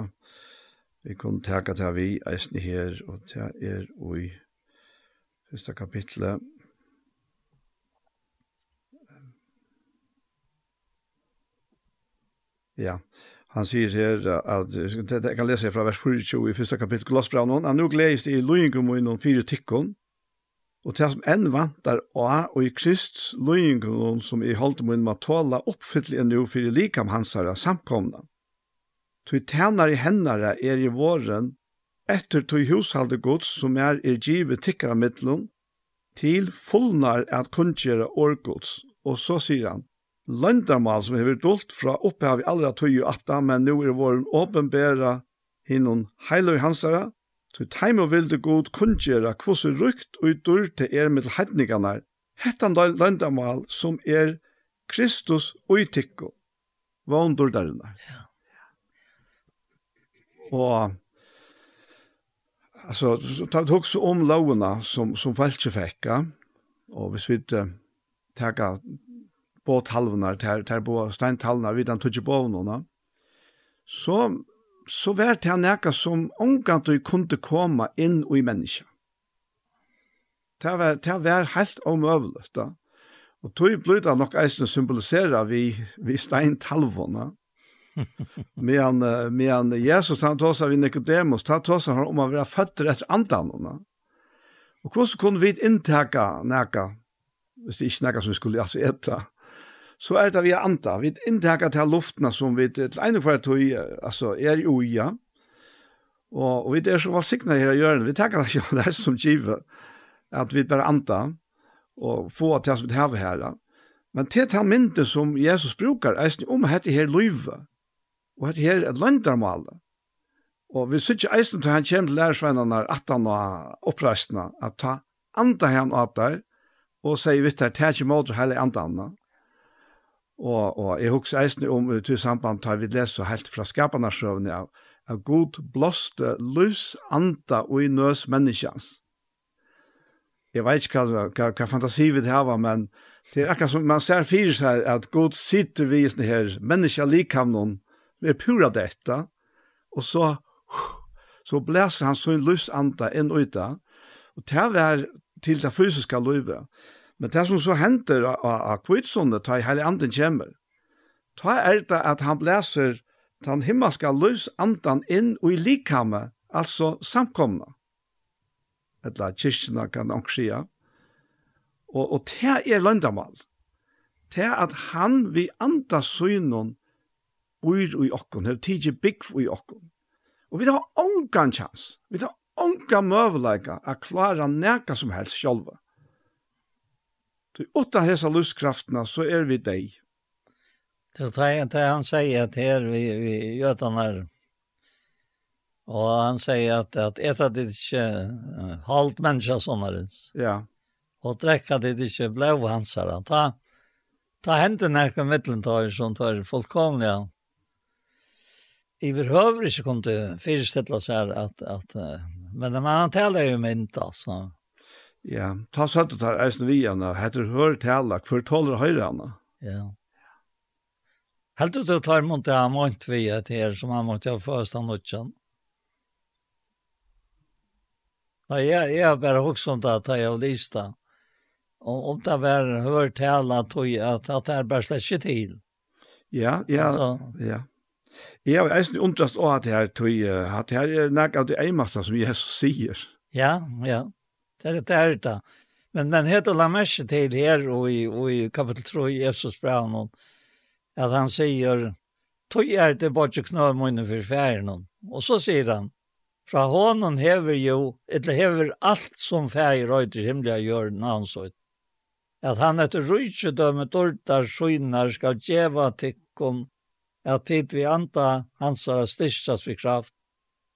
vi kunne teka til vi eisen her, og det er i første kapitlet. Ja, han sier her at, jeg kan lese her fra vers 24 i første kapitlet, Glossbraunen, han nu gleist i loingum og innom fire tikkon, Og til som enn vantar å, og i Krists løyngron som i holdt mun må tåla oppfylle enn jo fyrir likam hansara samkomna. Tui i hennare er i våren, etter tui hushalde gods som er er givet tikkara mittlun, til fullnar at kunngjera årgods, og så sier han, Løndamal som hever dolt fra opphav i allra tøy og atta, men nu er våren åpenbæra hinnon heiløy hansara, Så teim og vilde god kunngjera kvosse rukt og dur til er med heidningarnar, hettan landamal som er Kristus og tikko, vogn durdarinnar. Ja. Og, altså, ta det hoks om lovene som, som falskje fikk, og hvis vi tega båthalvene, ter, ter på steintalene, vidan tøtje bovnene, så så var det nekka som omgant du kunne komme inn i menneska. Det var, det var helt omøvelig, da. Og tog ble det nok eisen symbolisera vi, vi steintalvåna. Men, men Jesus han tog seg vi Nicodemus, han tog han om å være født etter andanona. Og hvordan kunne vi inntaka nekka, hvis det ikke nekka som vi skulle altså etta, så er det vi anta. Vi inntaker til luftene som vi til ene for tog, altså er i uja. Og, og vi er så valgsikne her i hjørnet. Vi takker ikke det som giver, at vi bare anta og få til oss vi har her. Men til det myndet som Jesus brukar, er det om dette her løyve, og dette her er løndermålet. Og vi synes ikke eisen til han kommer til lærersvennerne at han har oppreistene, at ta anta han at der, og sier vitt her, ta ikke måte hele andre andre. Og, og jeg husker eisen om til samband tar vi leser helt fra skaparnarsøvene av at god blåste lys anda og i nøs menneskjans. Jeg vet ikke hva, hva, hva fantasi vi det var, men det er akkurat som man ser fyrir seg at god sitter vi i sånne her menneska likhamnen, vi er pura dette, og så, så blæser han så en anta inn og ut Og det var til det fysiske livet. Men det som så henter av kvitsunde, ta i heilig anden kjemmer, ta er det at han blæser den himmelska løs andan inn og i likhamme, altså samkomna. Etla kyrkina kan nok skia. Og, og det er løndamal. Det er at han vi anda synon bor i okkon, eller tidsi bygg i okkon. Og vi har ongan chans, vi har ongan møvleika a klara neka som helst sjolva. Så utan hesa lustkrafterna så är vi dig. Det är det han säger att här vi, vi gör här. Och han säger att, att äta det inte halt människa sådana Ja. Och dräcka det inte blå hansar. Ta, ta händer näka mittlentager som tar fullkomliga. I kom inte kunde föreställa sig att, att men man talar ju med inte alltså. Ja, ta søtte tar eisen vi henne, heter hør tala, for tåler høyre henne. Ja. Helt ut og tar mot det han måtte vi et her, som han måtte ha først han utkjent. Nei, jeg, jeg har bare hokst om det, at jeg har lyst det. Om, om det var hør tala, tog jeg at, at det er bare slett ikke til. Ja, ja, altså, ja. Jeg har eisen undrast også at det her, tog, at det her er nek av det eimasta som Jesus sier. Ja, ja. Det är det här utan. Men men heter la merke till her, och i og i kapitel 3 i Jesus brann hon han säger tog är det bare ikke knøy munnen för färden hon. Och så säger han fra honom hever jo eller hever allt som färger röjt i himliga gör när så att han etter rujtjedømmet ortar skjønner skal djeva tikkum, at tid vi anta hans styrstast vi kraft,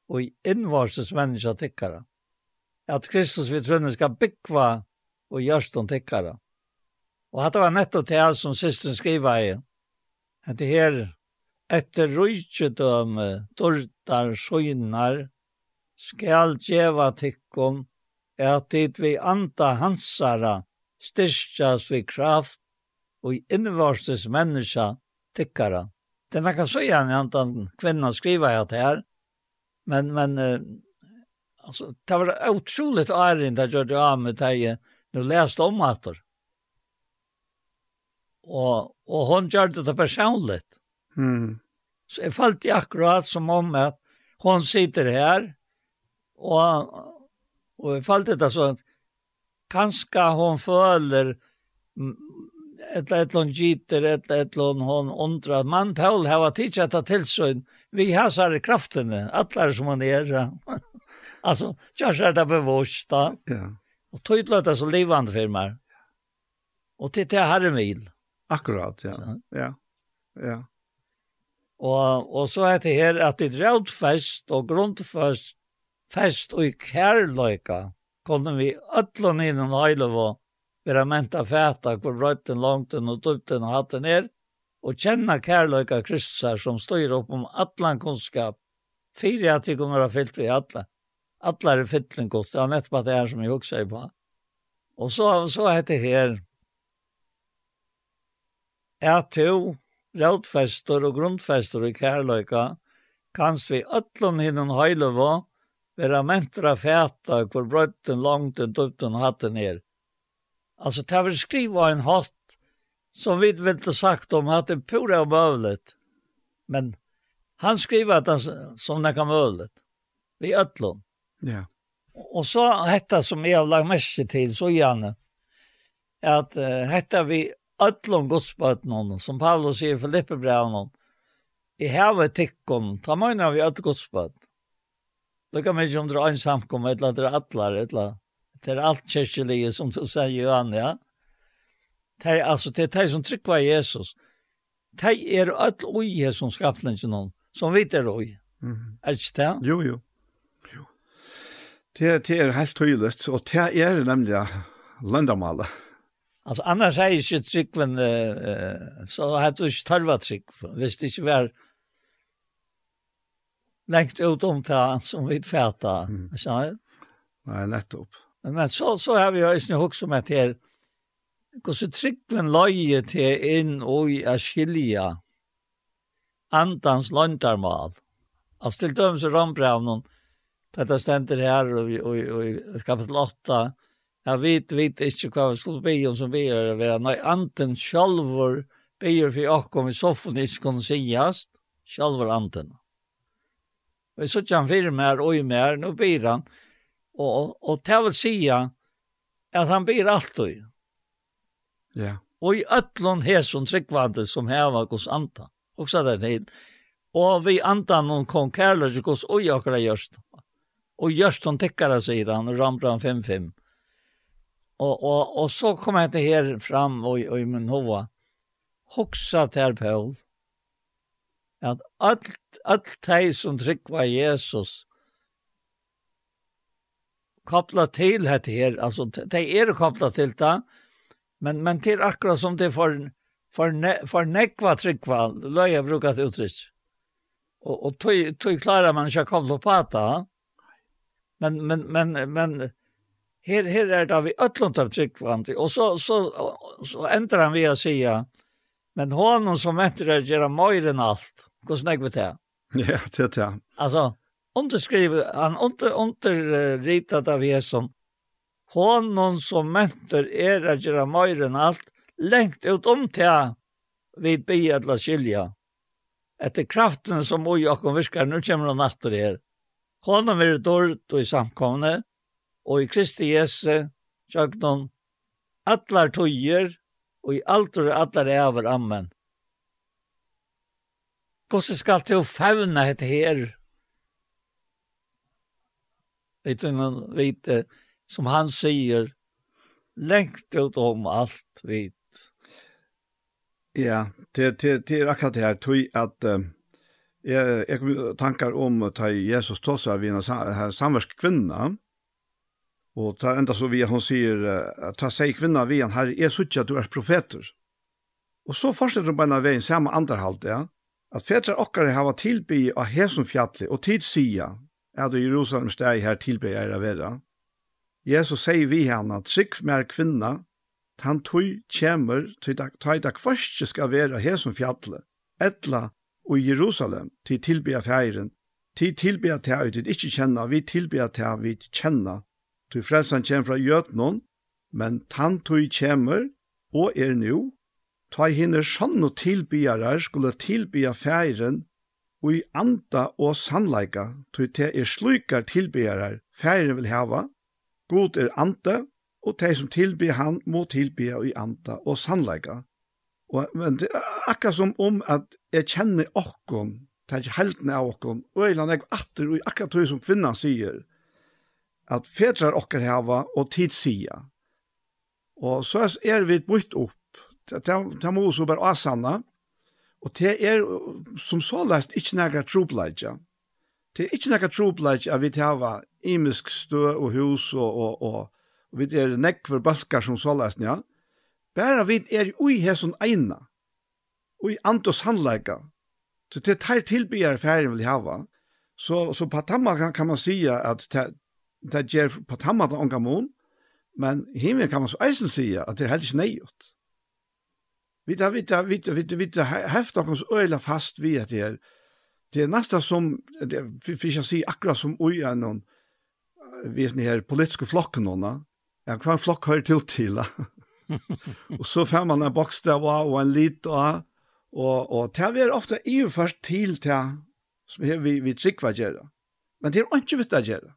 og i innvarses menneska tikkara at Kristus vi trønnen skal byggva og gjørstånd tikkara. Og hatt var nettopp til alt som systeren skriva i, at det her etter rujtjedøme, dårdar, søgnar, skal djeva tikkum, at dit vi anda hansara styrstjas vi kraft og i innvarstes menneska tikkara. Det er nekka søgjan i antan kvinna skriva i at her, men, men Alltså det var otroligt ärligt att jag gjorde av med dig nu läste om att det. Och, och hon gjorde det personligt. Mm. Så jag fallt i akkurat som om att hon sitter här och, och jag fallt det så att kanske hon följer ett ett lån gitter ett ett lån hon undrar man Paul har att titta ta till sig vi har så kraften alla som han är alltså, jag ska det bevåst da, Ja. Och tog plötsligt så levande filmer. Och till det här mil. Akkurat, ja. Så. Ja. Ja. Og, og så er det her at det rätt og och fest, fast och kærløyka kunne vi allon in en hajlova vara menta fäta på brötten långt og djupt och hatten er og kjenne kærløyka Kristus som styr upp om atlan kunnskap Fyra at vi kommer att fyllt vi alla alla är fyllning kost. Det var nettopp det här som jag också på. Och så, så heter det här. Är to, rådfester och grundfester i kärlöka, kanst vi ötlun hinnan höjlöva, vera mentra fäta, hvor brötten långt och dupten hatten ner. Alltså, det var skriva en hatt som vi inte sagt om att det pura och mövligt. Men han skriver att det som det kan mövligt. Vi ötlun. Ja. Och så hetta som jag har lagt mest till så gärna att uh, hetta vi öllum någon som Paulus sier i Filippebrevnum, i heve tikkun, ta møyna vi öll kan man ju om det er en samkom, etla det er atlar, det er alt kyrkjelige som du sier Johan, ja. Det er altså, det er de som trykker Jesus. Det er öll ui som skapningen, som vi er ui. Er ikke det? Jo, jo. Det, det er helt tydelig, og det er nemlig løndamalet. Altså, annars er ikke tryggven, uh, så hadde du ikke tarva trygg, hvis det ikke var lengt ut om det som vi fæta, mm. ikke sant? Nei, nettopp. Men men så, så har vi jo også hukk som at her, hvordan tryggven løye til inn og i skilja andans løndarmal. Altså, til dømes i rambravnen, Detta stendur her og, og, og, och kapitel 8. Jeg vet, vet ikke hva vi skulle be om som vi gjør. Vi har nøy anten självor ber för jag om i soffan inte kunde sägas. Självor anten. Och jag såg han för mig i mer, Nu ber han. Och, och det vill säga at han ber alltid. Ja. Og i ötlun her som tryggvande som heva gos anta. Og så der til. Og vi antan noen kong kærløs gos oi akkurat gjørst. Och just hon täckare sier han och Rambran 5-5. Og, og, og så kommer jeg til her fram og, og i min hova. Hoxa till Paul. at alt, alt de som tryckvar Jesus koppla til dette her, altså de er kopplat til det. Men, men till akkurat som det for, for, ne, for nekva trykva, løy jeg bruker til uttrykk. Og, og tog tog klarer man ikke å koppla på det men men men men her her er det vi öllont av tryckvant och så så så ändrar han vi att säga men hon som heter det göra mer enn allt. Hur snägg vet. Ja, det ja. Alltså underskriver han under underritat av er som hon som mentor er att göra mer än allt längt ut om till vid be att skilja. Etter kraften som oj och viskar nu kommer han natter her Honom er dårligt i samkomne, og i Kristi Jesu, tjögnon, allar tøyer, og i alt altor allar æver, amen. Hvordan skal du fevne fauna et her? Vet du, man vet, som han sier, lengt ut om alt, vet. Ja, det, det, det er akkurat det her, tøy at... Uh jeg, jeg kom tankar om ta Jesus tossa vi en samversk kvinna, og ta enda så vi hon sier, ta seg kvinna vi en herre, jeg sutja du er profeter. Og så fortsetter hun beina veien samme andarhalt, ja, at fetra okkar hava tilby av hesum fjalli og tid sia, er du Jerusalem steg her tilby er av vera. Jesus sier vi henne, trygg mer kvinna, tan tui kjemer, tui tak kvarske skal vera hesum fjalli, etla og Jerusalem til tilbya feiren, til tilbya til at vi ikke kjenner, vi tilbya til at vi kjenner, til frelsen kommer fra jøtnån, men tann tog kommer, og er nå, ta hinne sånn og tilbyere skulle tilbya færen, og i anda og sannleika, tog til er slukar tilbyere færen vil hava, god er anda, og de som tilbyr han må tilbya i anda og sannleika. Og, men det er akkurat som om at jeg kjenner okkon, det er ikke helten av okkon, og jeg lander atter, og akkurat det som kvinnan sier, at fedrar okkar hava og tid sia. Og så er vi brytt opp, det må også bare asanna, og det er som så lest ikke nægra trobladja. Det er ikke nægra trobladja at vi hava imisk stø og hus og, og, og, og vi er nekver balkar som så lest, ja. Bare vi er ui hesson eina og i and og sannleika. Så det tar tilbyggere ferien vil hava. Så, så på tamma kan, kan man sija at det gjør på tamma den unga mån, men himmel kan man så eisen sija at det er helst neiot. Vi tar, vi tar, vi tar, vi tar, vi tar, hefta okkons øyla fast vi at det er, det er nästa som, det er, vi kan si akkurat som ui er noen, vi er her politiske flokken noen, ja, hver flokk hører til til, og så får man en bokstav og en lit og, Og, og det er ofte i og først til til som er vi, vi trikva gjerra. Men det er ikke vitt å gjøre.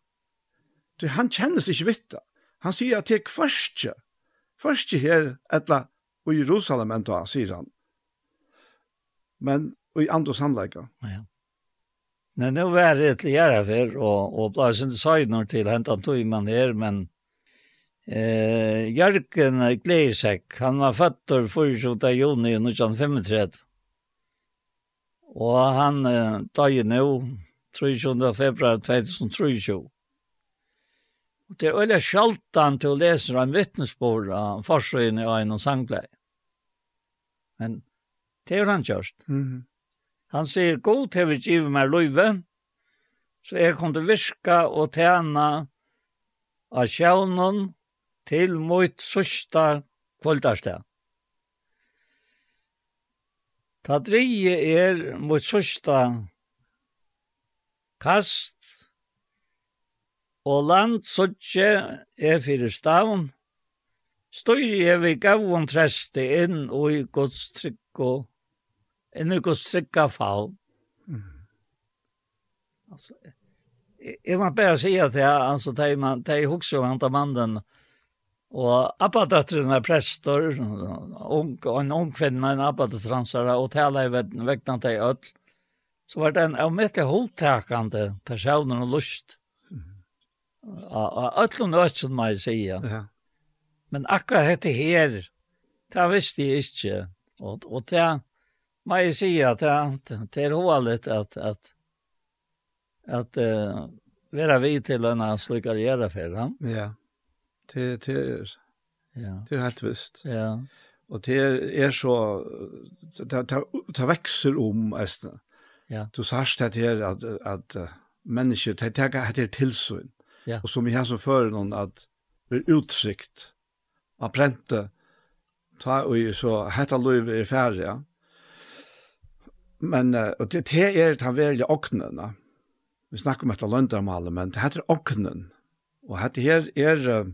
Det, han kjennes ikke vitt. Han sier at det er først, Kvarskje her etla og i Jerusalem enda, sier han. Men og i andre samleika. Ja. Nei, nå var det til gjøre for, og, og blei sin søgner til hentan tog man her, men Eh, Jørgen Gleisek, han var fattor 4. juni 1935. Og han uh, døg nå, 23. februar 2023. Og det er øyla sjaltan til å lese en vittnesbord av forsøgene og en og. Men det er han kjørst. Mm -hmm. Han sier, god til vi giver meg løyve, så jeg kunne virka og tjene av sjavnen til mot sørste kvöldarsteg. Ta drie er mot sørsta kast, og land sørtje er fyrir stavn, Støyri er vi gavun treste inn og i gods trygg og inn i gods trygga faun. Altså, jeg må bare si at jeg, altså, de, man, de hukser jo han mannen, Og abbadøtteren er prester, ung, en ung kvinne, en abbadøtteransere, og taler i vekkene til ødel. Så var det en avmittelig holdtakende personer og lust. Og ødel og nødsen, som jeg sier. Ja. Men akkurat dette her, det visste jeg ikke. Og, og det, må jeg si, at det, det er hålet at, at, at, uh, være vi til en slik karriere for ham. Ja. Yeah Det, det er, ja. det er helt visst. Ja. Og det er, er så, det, det, det vekser om, Østene. Ja. Du sørst det her at, at mennesker, det er det tilsyn. Ja. Og som vi har så før noen at vi er utsikt av prente, ta og så hetta løyve er ferdig, ja. Men og det, det er det veldig åknene. Vi snakker om etter løndermalet, men det heter åknen. Og dette her er,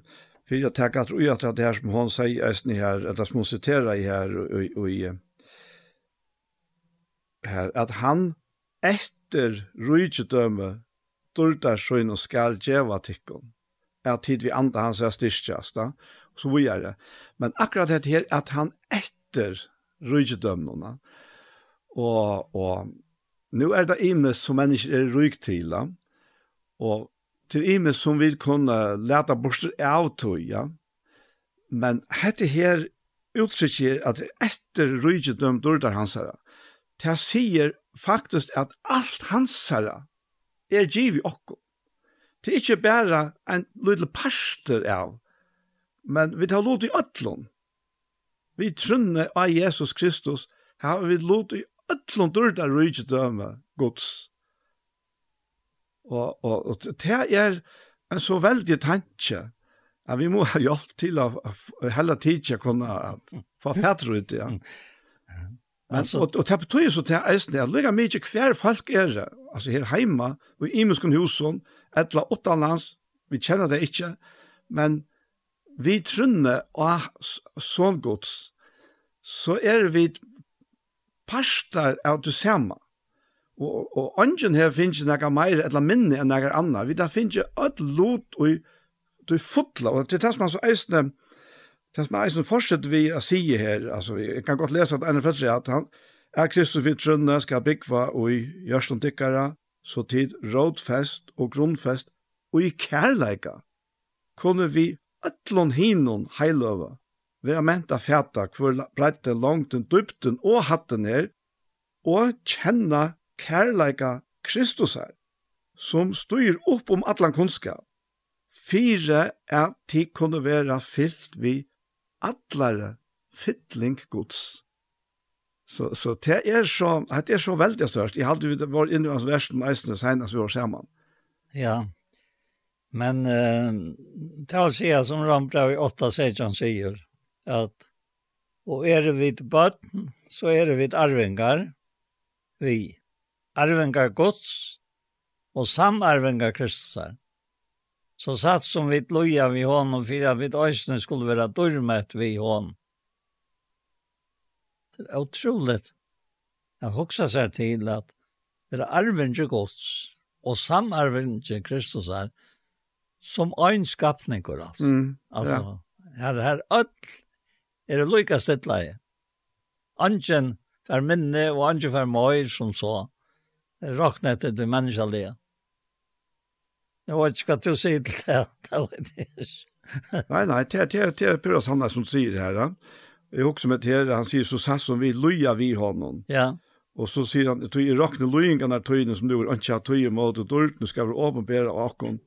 för jag tackar att jag tror att det här som hon säger är ni här att som måste citera i här och, i här att han efter rujtdöme dörtar sjön och skall geva tikkon är tid vi andra hans är styrkast och så vidare men akkurat det här att han efter rujtdömnarna och och nu är det inne som människor är rykt till och til ime som vi kunne leta borster av tog, ja. Men hette her uttrykker at etter rydget dårdar hans herre, det sier faktisk at alt hans herre er giv i okko. Det er ikke bare en lille parster av, men vi tar lot i øtlån. Vi trunne av Jesus Kristus, har vi lot i øtlån dørdar rydget dømme gods. Og, og, og det er en så veldig tanke at vi må ha hjelp til å hele tiden kunne få fætre ut, ja. Men, altså, og, og det betyr så til eisen at lykke mye hver folk er det, altså her hjemme, og i musken husen, etla åtta lands, vi kjenner det ikke, men vi trunne av sånn gods, så er vi parstar av det samme. Og, og ungen her finnes ikke noe mer eller minne enn noe annet. Vi da finnes ikke et lot og du fotla, og til det som er så eisende, det som er eisende fortsetter vi å si her, altså, jeg kan godt lese at Einar Fetri, at han er Kristus vid Trønne, skal byggva og i Gjørstund Tikkara, så tid rådfest og grunnfest, og i kærleika, kunne vi ætlån hinon heiløva, vera menta fæta hvor breite langt den dypten og hatten er og kjenna kærleika Kristusar, som styr upp om allan kunnskap, fire at de kunne være fyllt vi allare fytling gods. Så, så det er så, det er så veldig størst. Jeg hadde vi var inne i hans versen meisende senest vi var sammen. Ja, men eh, det er å si som Rambra i 8 16 sier, at og er det vidt bøtten, så er det vidt arvingar, vi arvingar gods og samarvingar kristusar. Så satt som vi loja vi honom för att vi ösnen skulle vara dormet vi hon. Det är otroligt att huxa sig till att det är arvingar gods och samarvingar kristusar som en skapningur alltså. Mm, alltså, ja. her, her öll er det lykka stedleie. Angen fer minne og angen fer møyr som så råkna etter det menneskelige. Jeg vet ikke hva du sier til det, det vet jeg ikke. Nei, nei, det er det er Pyrrhus Hanna som sier her, da. Jeg husker med det han sier så satt som vi loja vi honom. Ja. Og så sier han, tog i rakne lojingarna tøyene som du er ønskja tøye mot og dørt, nu skal vi av akon.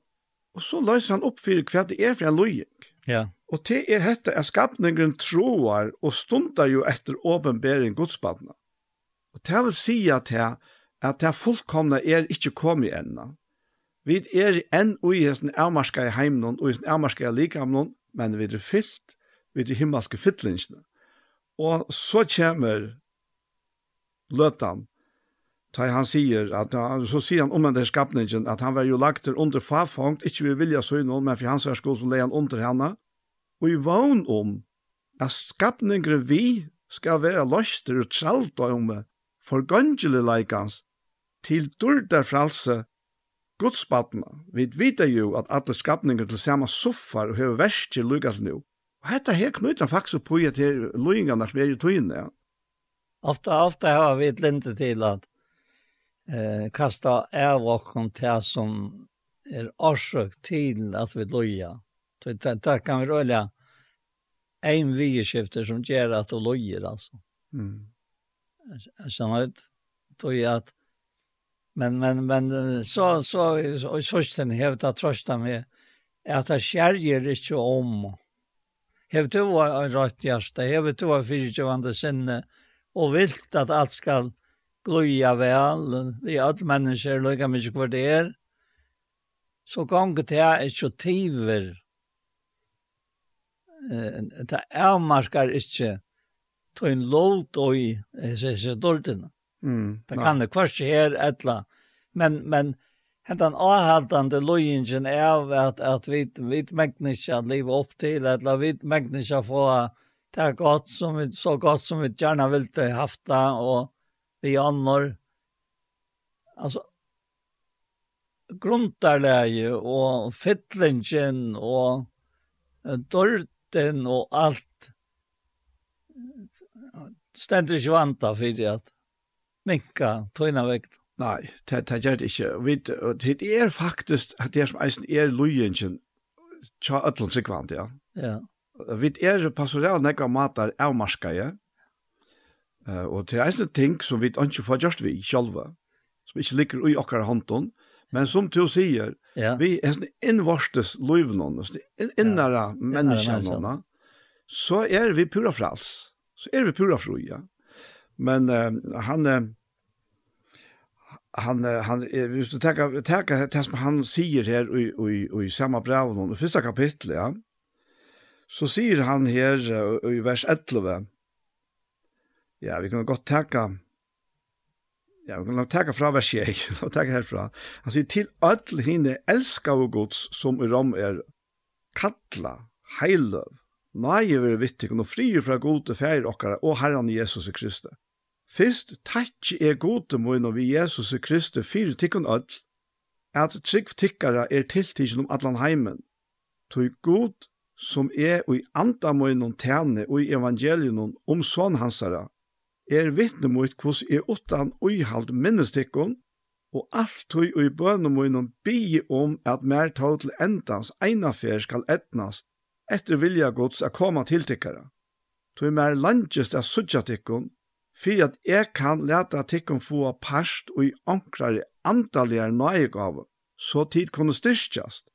Og så løser han opp for hva det er for en lojing. Ja. Og det er hette er skapningen troar og stundar jo etter åpenbæring godspadna. Og det vil si at det at det fullkomna er ikke kommet ennå. Vi er enn ui hesten avmarska i heimnon, ui hesten avmarska i likamnon, men vi er fyllt, vi er himmelske fytlingsene. Og så kommer løtan, da han sier, at, så sier han om den der skapningen, at han var jo lagt der under farfangt, ikke vi vilja så søgnon, men for hans er verskål som han under henne, og i vogn om, at skapningen vi skal være løster og tralt om, for gøngelig leikans, til dyrda fralse godspattna. Vi vita jo at alle skapninger til samme soffar og hever til lukas nu. Og hetta her knyter han faktisk på i til løyingarna som er i tøyene. Ja. Ofta, ofta har vi et lente til at eh, kasta av okken til som er årsøk til at vi løya. Det kan vi røyla en vigeskifter som gjør at du løyer, altså. Mm. Sånn ut, tog at Men men men så så och såsten att trösta med att det skärjer inte om. Hävd du var en rätt hjärta, hävd du var fyrtjövande sinne och vilt att allt ska glöja väl. Vi alla människor lika mycket kvar det är. Så gånger det är inte tiver. Det avmarkar inte Ta en låt och i dårtene. Mm, det kan det kvarst her etla. Men, men hentan avhaltande lojingen er at, at vi, vi megnisja liv opp til, etla vi megnisja få det godt som vi, så godt som vi gjerne vil det hafta og vi annor. Alltså, grundarläge og fittlingen og dörten og alt stendur ikke vanta fyrir at minka tøyna vekt. Nei, det, det gjør det ikke. Vi, det er faktisk at det er som eisen er løyengen tja ötlun sikvant, ja. Ja. Vi er pastoral nekka matar av marska, ja. Uh, og det er eisen ting som vi ikke får gjørst vi sjálva, som ikke ligger ui okkar hånden, men som du sier, ja. vi er sånn innvarstes løyvnån, innara ja. menneskjennån, så er vi pura frals, så er vi pura fru, Ja Men uh, han uh, han han just att ta ta det som han säger här i i i samma brev i första kapitlet ja så säger han här uh, i vers 11 ja vi kan gott tacka ja vi kan tacka fra vers 1, och tacka herfra. han säger till all hinne älska og Guds som i rom är kalla heiløv, nøye vi er vittig, og fri fra gode feir okkara, og Herren Jesus Kristus. Fyrst takki er gode mun og vi Jesus Kristus fyrir tikkun öll, at trygg tikkara er tiltikin om allan heimen. Tui god som er og i anda mun tæne og i evangelien om son hansara, er vittne mot kvos er utan uihald minnestikkun, og alt tui og i bønum mun bi om at mer tau til endans einafer skal etnast, etter vilja gods a koma til tikkara. Tui mer landjest a sudja tikkun, fyrir at jeg kan leta tikkum få parst og i ankrare andaligare nøyegave, så tid kunne styrstjast.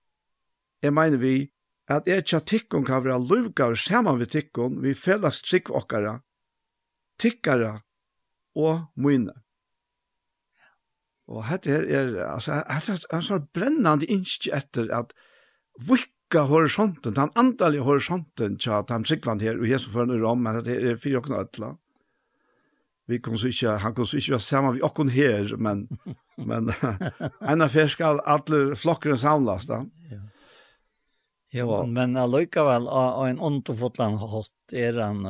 Jeg mener vi at jeg tja tikkum kan være luvgar saman vi tikkum vi fellast trikk okkara, tikkara og mine. Og hette her er, altså, hette er en sånn brennande innskje etter at vikka horisonten, den andalige horisonten tja den trikkvan her, og Jesu førne rom, men det er fyrir okna øtla vi kom så ikke, han kom så ikke være sammen med okken her, men, men en affær skal alle flokkene samlas da. Ja. Jo, ja. men allikevel, av en åndefotland hatt er han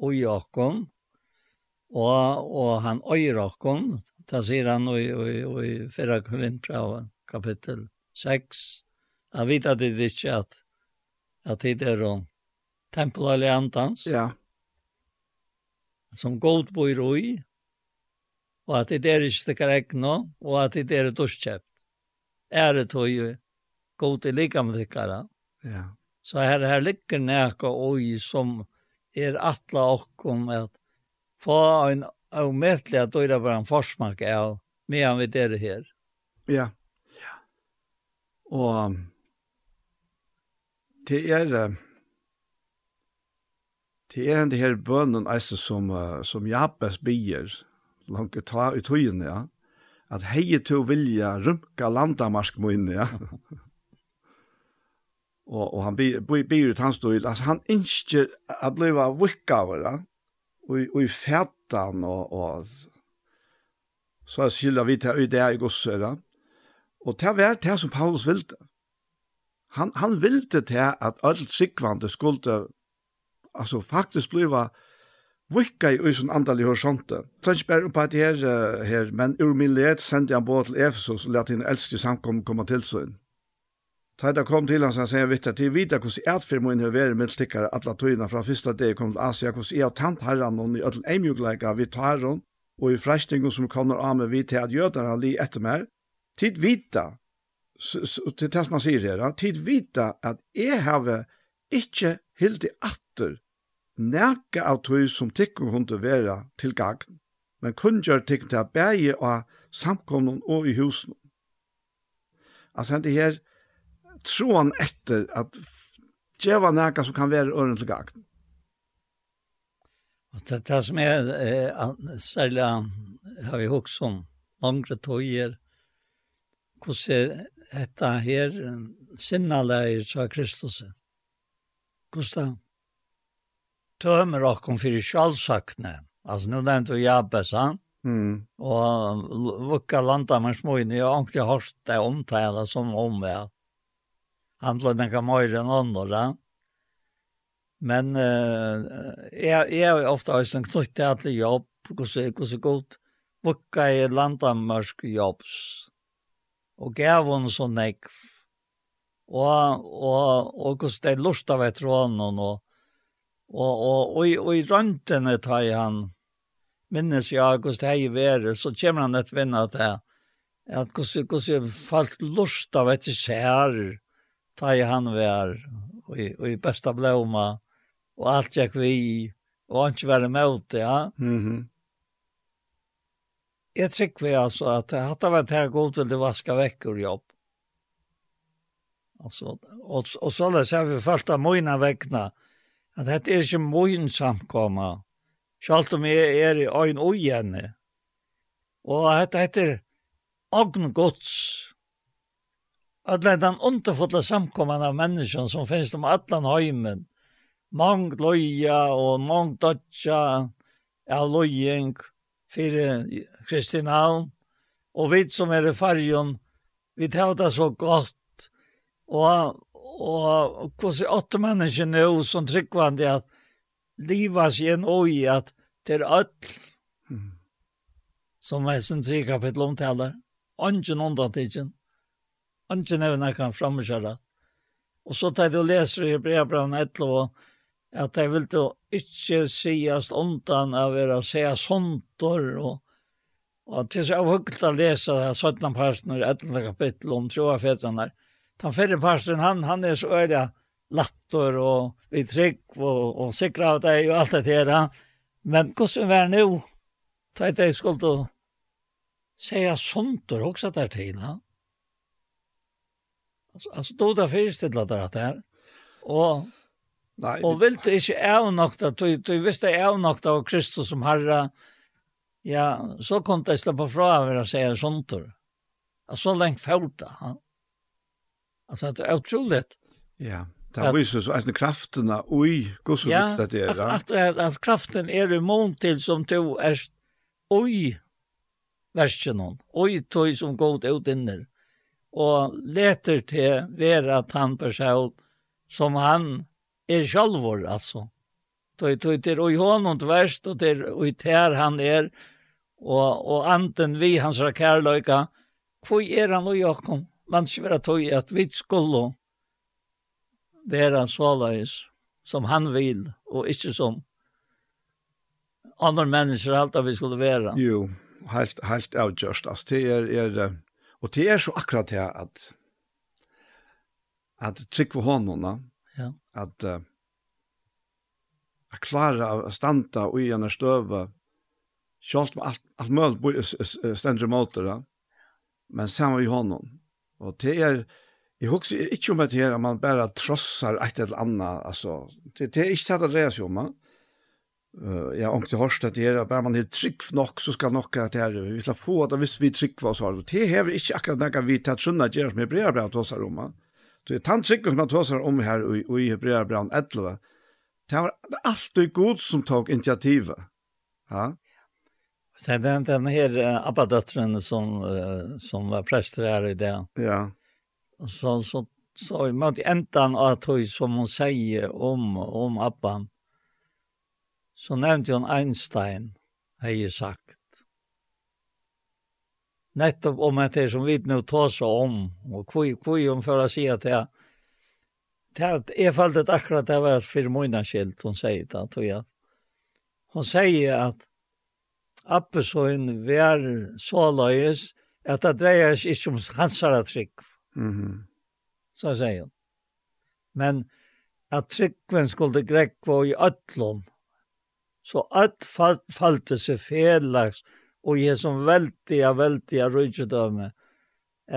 oi Jakob, og, og han øyer okken, da sier han i, i, i 4 Korinther kapittel 6, han vet at det ikke at, at det er om tempelet eller antans. Ja, ja som god bor i, og at det er ikke stikker egna, og at det er duskkjøpt. Er det tog jo god i likamdrikkere. Ja. Så her, her ligger nækka oi som er atla okkom at få en avmettelig at døyra bare en forsmak av medan vi er her. Ja. ja. Og det er det er det her bønnen eise som, uh, som Jabes bier, langt ta i tøyen, ja. At hei to vilja rumka landamarsk må inn, ja. og, og han bier ut hans stål, altså han innskjer å bliva vikkaver, ja. Og, og i fætan, og, og så er skylda vi til øyde jeg i gosser, ja. Og det var det som Paulus ville. Han, han ville til at alt tryggvande skulle alltså faktiskt bliva vikka i usen andal i horisonten. Tänk bare på att det här, her, men ur min led sendte han båt til Efesus og lette henne äldste samkom til till sig. Tajda kom till hans och säger vittar till vidare hos ert för min höver med tickare alla tøyna fra första dag kom til Asia hos er tant herran och i ötl eimjugleika vi tar hon, och i frestingen som kommer av med vi til at gödarna li etter mer. Tid vita, til det man sier her, tid vita at jeg har ikke hildi atter nekka av tøy som tikkum hundu vera til gagn, men kun gjør tikkum til a bægi av samkomnum og i husen. Altså hendt her troan etter at djeva nekka som kan vera øren til gagn. Og det, det som er eh, særlig har vi hokst om langre tøyer, hvordan dette her sinnaleir fra Kristus. Hvordan tömmer okkom fyrir sjálfsakne. Altså, nu nevnte vi Jabes, han? Mm. Og vukka landa med småin, jeg har ikke hørt det omtale som om jeg. Han ble nekka møyre enn andre. Men uh, jeg, jeg er ofta ofte en knytt til alle jobb, hvordan er godt. Vukka i landa med jobbs. Og gav hun så nekv. Og, og, og hvordan det er lust av et rån og noe Og, og, og, og i røntene tar han, minnes jeg hvordan det er været, så kommer han et vinner til at hvordan, hvordan folk lust av etter skjær, tar han vær, og, og i besta blåma, og alt jeg vi, og han ikke være med ut, ja. Mm -hmm. Jeg trykker vi altså at hatt av vært her god til det vaske vekk ur jobb. Altså, og, og så har vi følt av mine vekkene, at dette er ikke min samkomma, selv om jeg er i øyn og gjerne. Og dette heter Ogn Gods, At det er den underfulle samkomman av mennesker som finnes om atlan høymen. Mang loja og mang dodja av løying for Kristi navn, Og vi som er i fargen, vi tar det så godt. Og Og hos åtte mennesker nå som tryggvande at livet seg en oi at til öll mm. som er sin tre kapittel omtaler. Ongen undantikken. Ongen evne kan framkjøre. Og så tar du leser i brevbrann 11 at jeg vil du ikke sies undan av å se såntor og Og til så er det å lese det her 17 parten i 11 kapittel om troa fetrene her den fyrre pastoren, han, han er så öliga latter och vi trygg och, og sikra av deg og allt det här. Men gos som var nu, ta ett dig skuld och säga sånt och också där till. Ja? Alltså, alltså då där förestilla där det här. Och Nei, og vil du ikke avnokta, du, du visste avnokta av Kristus som herre, ja, så kom det slippa fra å være säga sånt. Så lengt fjorda, han. Alltså det är otroligt. Ja. Det viser så att krafterna oj hvor så ja, viktigt det är. Ja. Att att kraften är det mån till som du är oj versionen. Oj tog som god ut inner, og leter til vera at han person som han är självor altså. Tog tog til oj honom till värst och till oj tär han er, og, og anten vi hans kärleka. hvor er han og Jakob? man skulle være tog at vi skulle være såleis som han vil, og ikke som andre mennesker alt vi skulle være. Jo, helt, helt avgjørst. Altså, det er, er, og det er så akkurat det at at trygg for hånden, ja. at uh, at klara å standa og i henne støve, selv om alt, alt mulig stendt i måter, men sammen i hånden. Og det er, jeg husker ikke om det her, at man bare trossar et eller annet, altså, det, det er ikke det det dreier seg om, man. Uh, jeg har ikke hørt det er, bare man er trygg nok, så skal nok at det er, vi skal få det hvis vi er trygg for oss, og det. Det hever ikke akkurat noe vi tatt skjønner at gjør som Hebreabran trossar om, man. Det er tantryggen som man trossar om her i, i Hebreabran 11, det var alltid god som tok initiativet. Ja? Sen den, den här uh, Abba-döttren som, uh, som var präster här i det. Ja. Och så, så, så i mött ändan att hon som hon säger om, om Abban. Så nämnde hon Einstein, har jag sagt. Nettopp om at det som vi nå tar seg om. Och hvor kvi hon för att säga att jag Det är fallet akkurat det var för mina skilt hon säger det, tror jag. Hon säger att Appesøyen var så løyes, at det dreier seg ikke om hansara trygg. Mm -hmm. Så sier hun. Men at tryggven skulle grekva i ötlom, så öll falt falte seg felags, og jeg som veldiga, veldiga rydgjødømme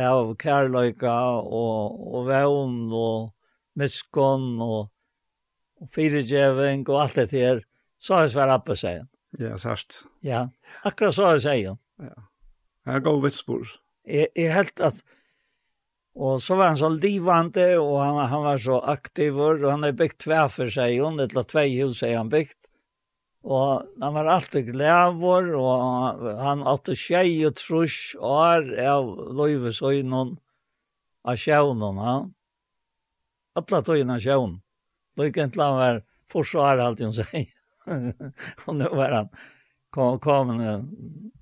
av kærløyka og, og vevn og miskon og, og firegjeving og alt det her, så er svar oppe seg. Ja, sørst. Ja, akkurat så har jeg sier. Ja. Jeg går vitspor. Jeg, jeg helt at, og så var han så livande, og han, han var så aktiv, og han har byggt tve for seg, og det la tve hus har han byggt. Og han var alltid glævor, og han alltid tjei og trus, og er av løyvesøgnen, av sjøvnen, ja. Alla tøyene av sjøvnen. Lykken til han var forsvar, alt hun sier. og nå var han kom, kom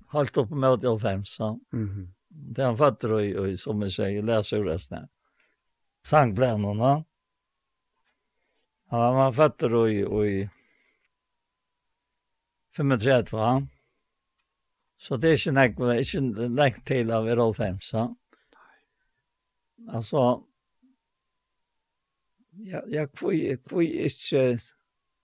halt upp med jag fem så. Mhm. Det han fattar och, och som jag säger läser ur resten. Sangplanerna. Ja, man fattar och och i 35 va. Så det är inte näck, det är inte näck till av er fem så. Alltså Ja, ja, kvui, kvui, får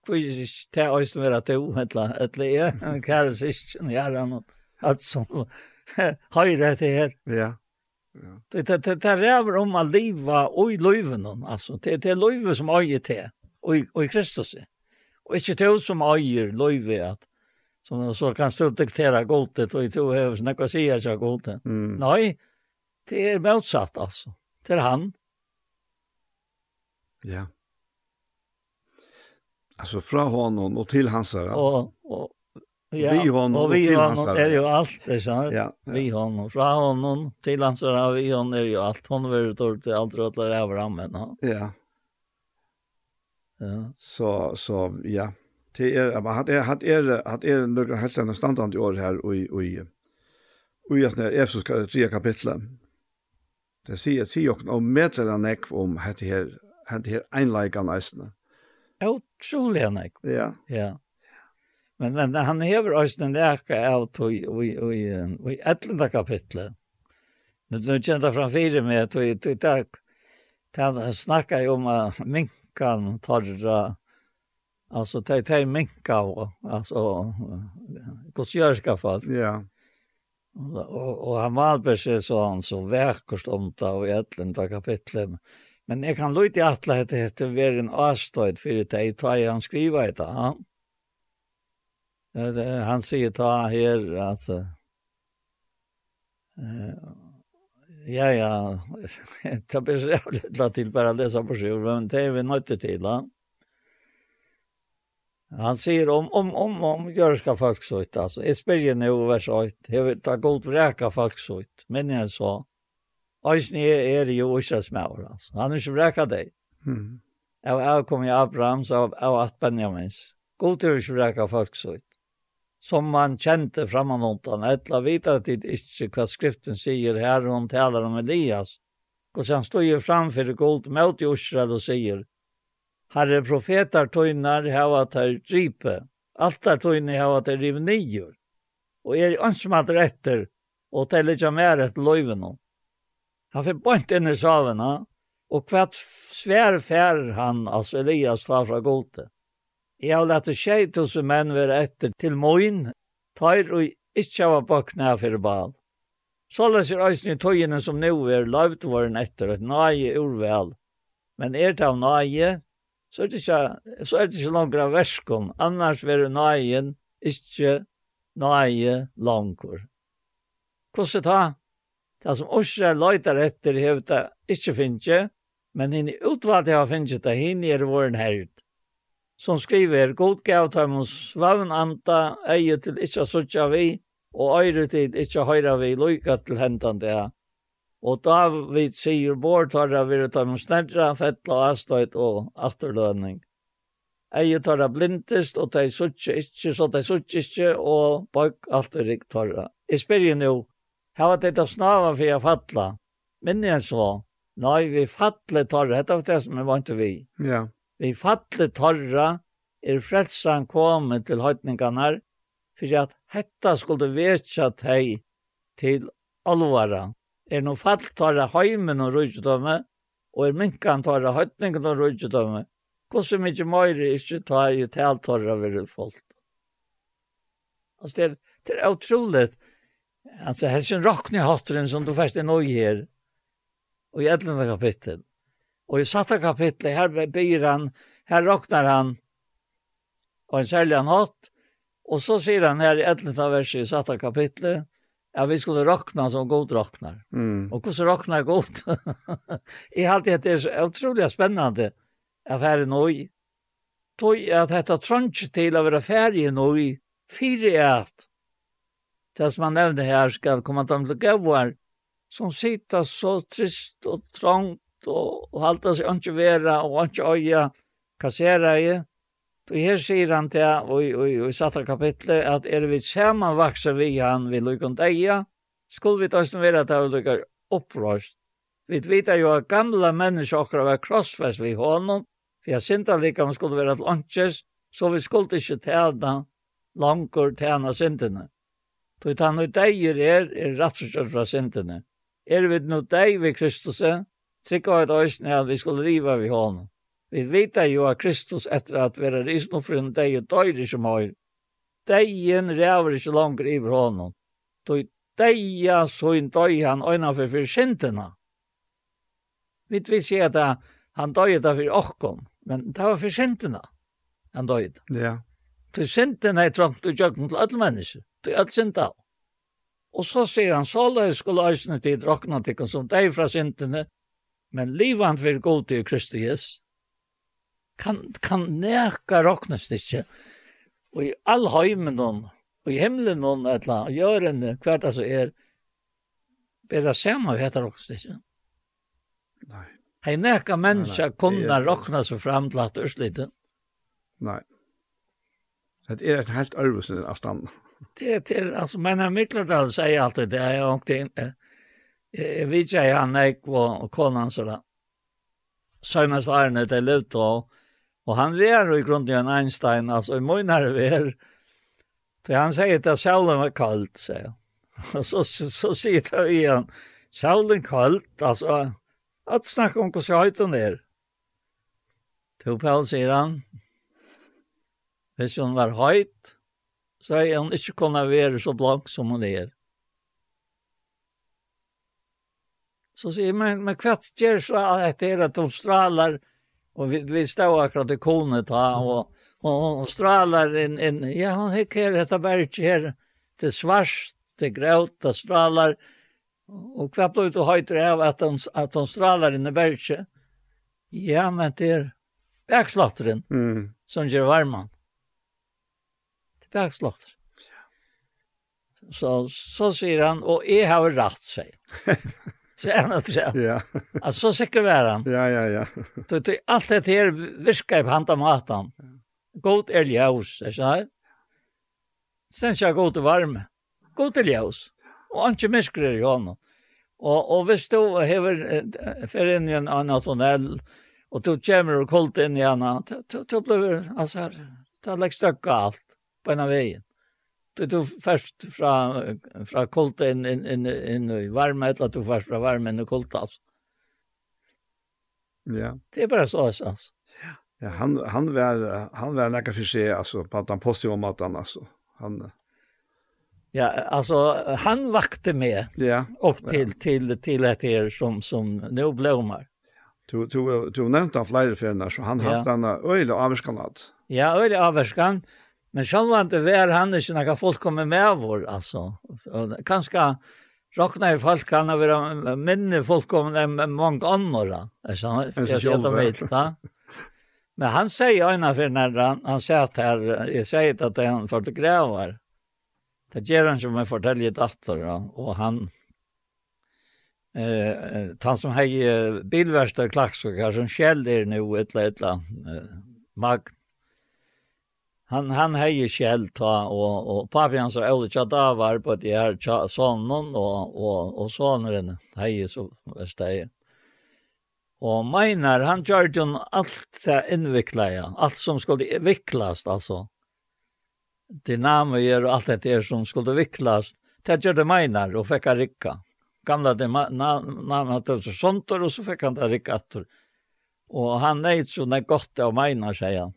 kvis ich te ois vera te u etla etla ja en sysken, jeg er noe, at som høyre til her ja Det det det det räver om att leva och i löven alltså det det löve som äger te och och i Kristus. Och inte det som äger löve att som så kan stå diktera golvet och inte behöver snacka sig jag så golvet. Nej. Det är motsatt alltså. Det är han. Ja. Alltså från honom och till hans här. Och och ja, vi honom och vi honom hans är ju allt det sant? Ja, ja. Vi honom från honom till hans här vi honom är ju allt hon vill ut till allt rätt där över ramen. Ja. Ja. Så så ja. Det är men hade hade är hade är några helt andra standard i år här och i och i och i att när tredje kapitlet. Det sier sier jo om medlemmen om hette her hette her einleikan eisne. Ja, utrolig nek. Ja. Ja. Men, men han hever også den leka av tog i i, i etlunda kapitlet. Nu, nu kjente jeg framfyrir med tog i tog Han snackar jo om att minkan torra, alltså ta tog minka Altså, hos gjørska fast. Ja. Og, og, og han var precis sånn så verkost om det og i ett kapitlet. Men jeg kan lytte at det heter være en avstøyd for det jeg tar han skriver et av. Han sier ta her, altså. Ja, ja, det blir så jævlig til bare å lese på sjur, men det er vi nødt til, da. Han sier om, om, om, om gjørska folk så ut, altså. Jeg spør jo nå vers 8, jeg vil ta god vreka folk så ut, men jeg så. Øysen er jo ikke maur, altså. Han er ikke vreka deg. Mm. Jeg er kommet i Abraham, så jeg var at Benjamins. God er ikke vreka folk så ut. Som man kjente framan undan, etla vita at det ikke hva skriften sier her, hun taler om Elias. Og så han stod jo framfor god mot Israel og sier, Herre profetar tøynar hava tar dripe, altar tøynar hava rive rivnier, og er ønsmater etter, og teller ikke mer etter løyvene. Han fikk bort inn i saverna. og hva svær fær han, altså Elias tar fra gode. Jeg har lett skje til som menn være etter til moin, tar og ikke av på for bal. Så leser øyne i tøyene som nå er løvd våren etter, et nøye urvel. Men er det av nøye, så er det ikke, så er det ikke langt av verskom, annars vil nøyen ikke nøye langt. Hvordan det Det som Osra løyter etter hevet det ikke finnes, men henne utvalgte har finnes det henne er våren herd. Som skriver, godgav til hos svavn anta, eie til ikke suttja vi, og øyre til ikke høyre vi, lykka til hentan det. Og David sier, bort tar det vi tar dem snedra, fettla, astøyt og afterlønning. Eie tar det blindest, og de suttja ikke, så de suttja ikke, og bak alt er rikt tar det. Jeg spør jo nå, Her var det snava for jeg fattla. Minni jeg så. Nei, vi fatle torra. dette var det som vi vant vi. Ja. Vi fatle torra er frelsan kommet til høytningarna for at hetta skulle vetja teg til alvara. Er no fall torra heimen og rujtdømme, og er minkan torra høytningen og rujtdømme. Hvordan mykje møyre ikke ta i taltorra ved folk. Altså, det er, det er utroligt. Alltså här sen rockne hastren som du först är nöj här. Och i elfte kapitel. Och i satta kapitlet här ber han, här rocknar han och en särlig natt. Och så säger han här i elfte versen i satta kapitlet Ja, vi skulle rockna som god rocknar. Mm. Och hur så rocknar god. I allt det är så otroligt spännande. Affären oj. Tog att detta trunch till över affären oj. Fyra att det som han nevner her skal komme dem til gøver, som sitter så trist og trångt og, og halter seg ikke vera og ikke øye, kassera i. Og her sier han til, og, og, og i satte kapitlet, at er vi sammen vaksa vi han vil lukkund eia, skulle vi tøysten vera at å lukkar opprøst. Vi vet jo at gamla mennesker okra var krossfest vi honom, for jeg synda lika om skulle vera til åndsjes, så vi skulle ikke tjena langer tjena syndene. Då han og dejer er, er rattförstått fra syndene. Er vi nu deg ved Kristus, trykka et øyne at vi skulle riva vi hånden. Vi vet jo at Kristus etter at vi er isno for en deg og døyre som høyr. Deien ræver ikke langer i hånden. Då deia så en døy han øyne for for syndene. Vi vet ikke at han døy det for åkken, men det var for syndene han døy det. Ja. Til syndene er trangt og jøkken til alle mennesker til at synda. Og så sier han, så løy skulle øsne til drokna som deg fra syndene, men livant vil gå til Kristi Jesus. Kan, kan neka råknes ikke, og i all heimen og i himmelen hon, etla, og gjørende, hvert altså er, bera sema vi heter roknes ikke. Nei. Hei neka menneska kunna råkna seg fram til at ørsliten. Nei. Det er et helt örvus i avstånd. Det är alltså, men han Mikladal säger alltid det, jag har inte inte. Jeg vet ikke jeg han gikk og konan så da. Søymes Arne til Luto, og han var jo i grunnen en Einstein, altså i munnere var, til han sier at sjælen var kaldt, sier han. Og så, så, så sier han i han, sjælen kaldt, altså, at snakke om hvordan høyten er. Til Pell sier han, Hvis hun var høyt, så er hun ikke kunnet være så blank som hun er. Så sier jeg, men, men hva gjør så at det er at hun straler, og vi, vi står akkurat i kone ta, og, og hun straler inn, inn. ja, hun hikker her, dette berget her, det er svart, det er grøt, det straler, og hva blir du høyt av at hun, at hun straler inn i berget? Ja, men det er vekslatteren mm. som gjør varmen bakslått. Så, så sier han, og jeg har rett, sier han. Så han at det. Ja. Altså, så sikker er han. Ja, ja, ja. Så det, alt dette her virker på hand av maten. God er ljøs, er ikke det? Sen ikke god til varme. God er ljøs. Og han ikke misker i hånden. Og, og hvis du hever fer inn i en annen tunnel, og du kommer og koldt inn i henne, så blir det, altså, det er lekk støkket alt på en av veien. Du, du først fra, fra koldt inn, inn, inn, inn i varme, eller du først fra varme inn i kolta, altså. Ja. Det er bare så, altså. Ja, han, han var, han var nekka for seg, altså, på at han positiv om at han, altså. Han, Ja, alltså han vakte med ja, upp till ja. till till ett er som som nu blommar. Du du du nämnde han flera för när så han haft en öle avskanat. Ja, öle avskan. Men själva inte vär han är såna folk kommer med vår alltså. Kanske Rockna i folk kan ha varit minne folk är en mång annor. Jag ska ta mig ta. Men han säger ena för när han, han säger att här, jag säger att det är en fotografer. Det gör han som jag fortäljer dator och han eh han som har bilverkstad klaxor som skäller nu ett litet eh mag han han hejer själv ta och och pappa han så äldre chatta var på det här sonen och och och sonen hejer så värst det Och Meinar, han gör ju allt det inveckla ja. Allt som skulle viklas, alltså. Dynamier och allt det där som skulle viklas. Det gör det Meinar och fick rikka. Gamla det namnet så sånt och så fick han det rikka. Och han är så när gott av Meinar, säger han.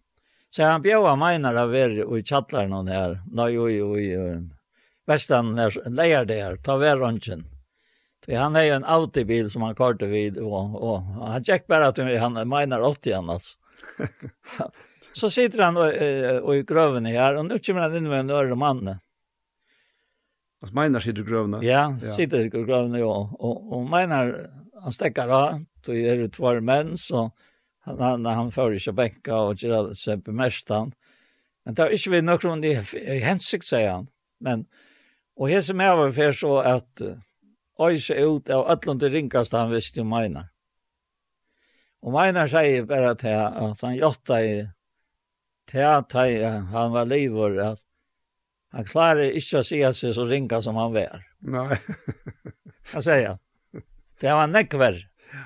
Så han bjöa meinar av er i tjallar någon här. Nej, oj, oj, oj. Västan här, lejar det här, ta verröntgen. Han är ju en autobil som han kartade vid. Och, och, han check bara att han meinar 80 annars. så sitter han och, och i gröven här. Och nu kommer han in med en öre manne. Att meinar sitter i grövna? Ja, ja. sitter i gröven ja. Och, och meinar, han stäcker av. Då är det två män, så... Och han han han får i bänka och det så bemästan. Men där är ju nog någon i hensig säger han. Men och här som är för så att öjse ut av allan det ringaste han visste om Einar. Och Einar säger bara att, att han jotta i teater han var livor att han klarar inte att se sig så ringa som han var. Nej. Han säger det var nekver. Ja.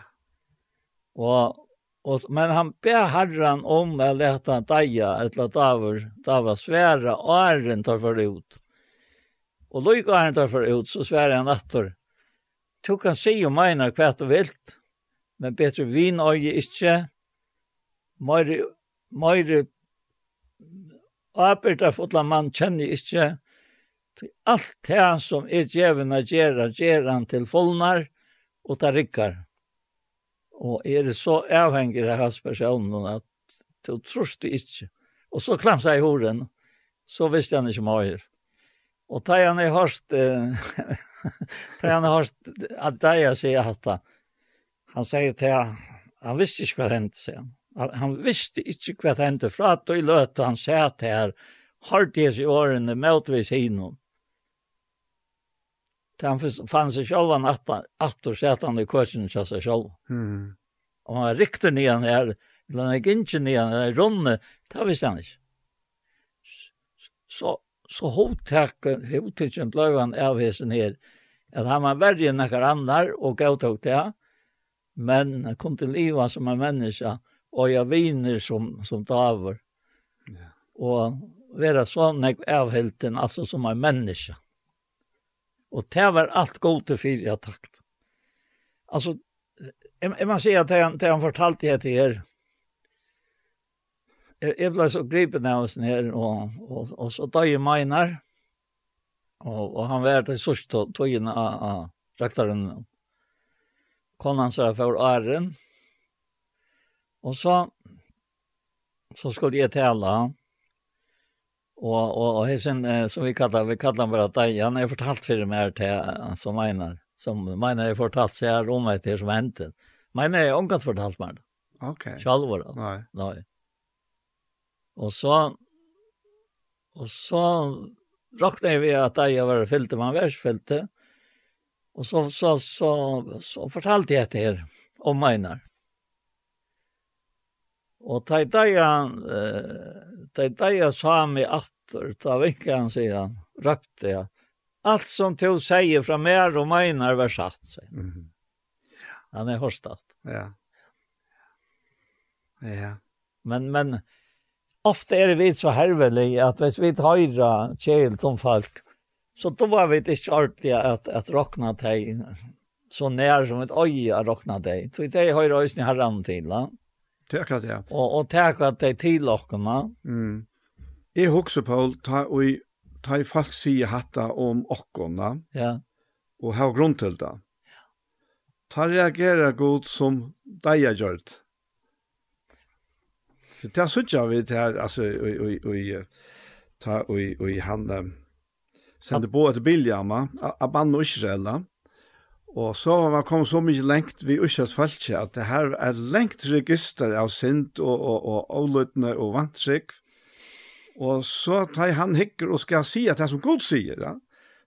Och Och, men han ber herren om att låta han daja, eller att Davor, svære, svära æren tar för ut. Och då gick åren tar för ut så svære han etter. Du kan se och mener hva och vilt, men bättre vin och ge inte. Mare, mare arbetar fotla man känner inte. Allt det som är djävulen att göra, han till fullnar och tar ryckar. Og er det så avhengig av hans personen at du tror det ikke. Og så klamsa jeg i horen, så visste han ikke mer. Og da han er hørst, da han er hørst, at da jeg sier at han sier til han, han visste ikke hva det hendte, sier han. Han visste ikke hva det hendte, fra at du løte han sier til her, har det i årene møtvis innom han fann seg selv han att och sätta han i kursen til seg selv. Mm. Og han rikter ner han här, eller han er ikke ner han här, runde, det visste han inte. Så, så hotäcken ble han avhesen her, at han var verre enn noen andre og gav det. Men han kom til livet som en menneske, og jeg viner som, som daver. Ja. Og være sånn nägg avhälten, alltså som en menneske. Mm Og det var alt godt til fire jeg takt. Alltså jag man säger att han det han fortalte jeg til her, jeg, jeg ble så gripet av oss ner og, og, og så tar jeg minar. og, og han vart til sista tojen av a raktaren. Konan så for æren, og så så skulle jag tala Og, og, og sen så vi kallar vi kallar bara att han har fortalt för mig till som meinar, som meinar har fortalt seg här om det som hänt. Menar har inte fortalt mig. Okej. Okay. Själva. Nej. Nej. Och så och så rakte vi att jag var fyllt man värsfyllt. Och så så så så, så fortalte jag det här om menar. Og ta i dagen, ta i dagen sa mig attor, ta vinkan, sier han, røpte jeg. Alt som to säger fra mer og menar var satt sig. Mm. Han er horstat. Ja. Ja. Men, men ofta är vi så hervelig att hvis vi höjra kjel som folk, så då var vi ikke ordentlig att, att rockna dig så när som ett öja rockna dig. Så det är höjra ösning herran till. Ja. Det er akkurat det. Ja. Og, og det er akkurat det til dere. Mm. Jeg husker, Paul, ta, og, ta i folk sier hatta om okkona. ja. og ha grunn til det. Ta reagerer godt som deg har gjort. Så det er sånn vi til, altså, og, og, og, ta, og, og han, sende på et biljama, Abban og Israel, Og så var man kom så mye lengt vi Ushas falskje, at det her er lengt register av synd og, og, og avløtene og vantrykk. Og så tar han hikker og skal si at det som Gud sier, ja.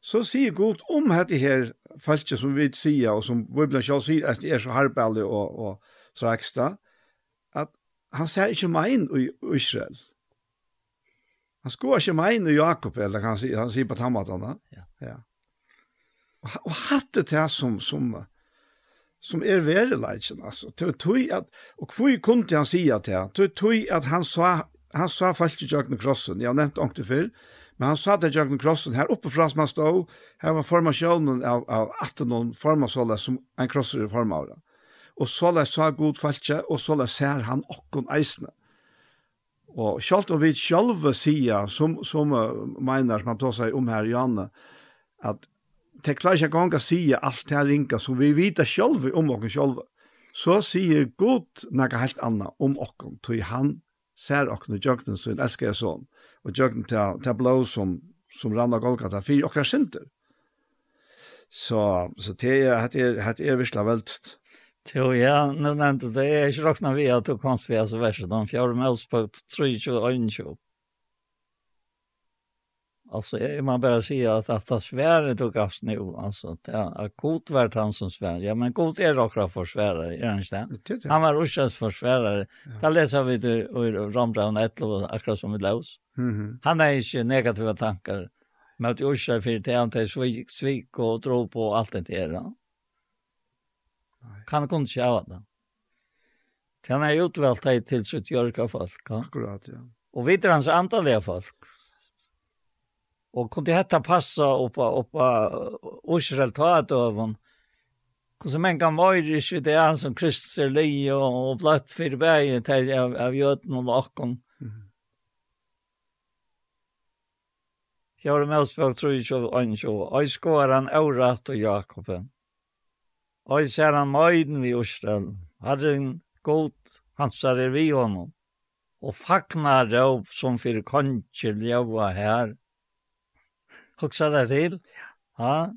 så sier Gud om dette her falskje som vi sier, og som Bibelen selv sier at det er så harballig og, og traksta, at han ser ikke meg inn i Israel. Han skoer ikke meg inn i Jakob, eller kan han si, han sier på tammatene. Ja. ja og hatt det til som, som, som er vereleitjen, altså. Til tog at, og hvor kunne han si sige Det til tog at han sa, han sa falt i Jøgne Krossen, jeg har nevnt ångte før, men han sa det i Jøgne Krossen, her oppe fra som han stod, her var formasjonen av, av 18 formasjoner som en krosser i formavret. Og så la sa god falskje, og så la ser han okkon eisene. Og selv om vi selv sier, som, som uh, mener som han tar seg om her i Janne, at det klarer ikke engang å si alt det her ringa, så vi vet selv om oss selv. Så sier Gud noe helt annet om oss, til han ser oss i Jøgnen sin, elsker jeg sånn, og Jøgnen til, til blå som, som rann av Golgata, for oss er synder. Så, så det er, det er, det er virkelig veldig. Jo, ja, nu nevnte det, jeg er ikke råkna vi at du kom til å være så verset, de fjerde med oss på 3, 21, 21. Alltså man bara säger att att det sväret du gavs nu alltså ja god vart han som svär. Ja men god är rakt för svärare är han inte. Han var ruschas för svärare. Där läser vi det i Rambran ett och akkurat som vi lås. Mhm. Han är inte negativa tankar. Men att ursa för det han tar svik svik och tro på allt det där. Kan kunde sjå det. Han är utvalt till sitt jörka folk. Akkurat ja. Och vet hans antal folk. Og kunne hetta passa oppa oppa Israel ta att över. Kus men kan vara ju så det är som Kristus er är og, og blott for vägen til av av jøden og lakken. Jeg har jötn och lackon. Fjärde Mosebok og jag Og en så. han skoran og Jakoben. Og Oj ser han møyden vi Israel. Hade en god hansar vi honom. Og fagnar rov som fyrir konkel jag her. här Huxa där till. Ja.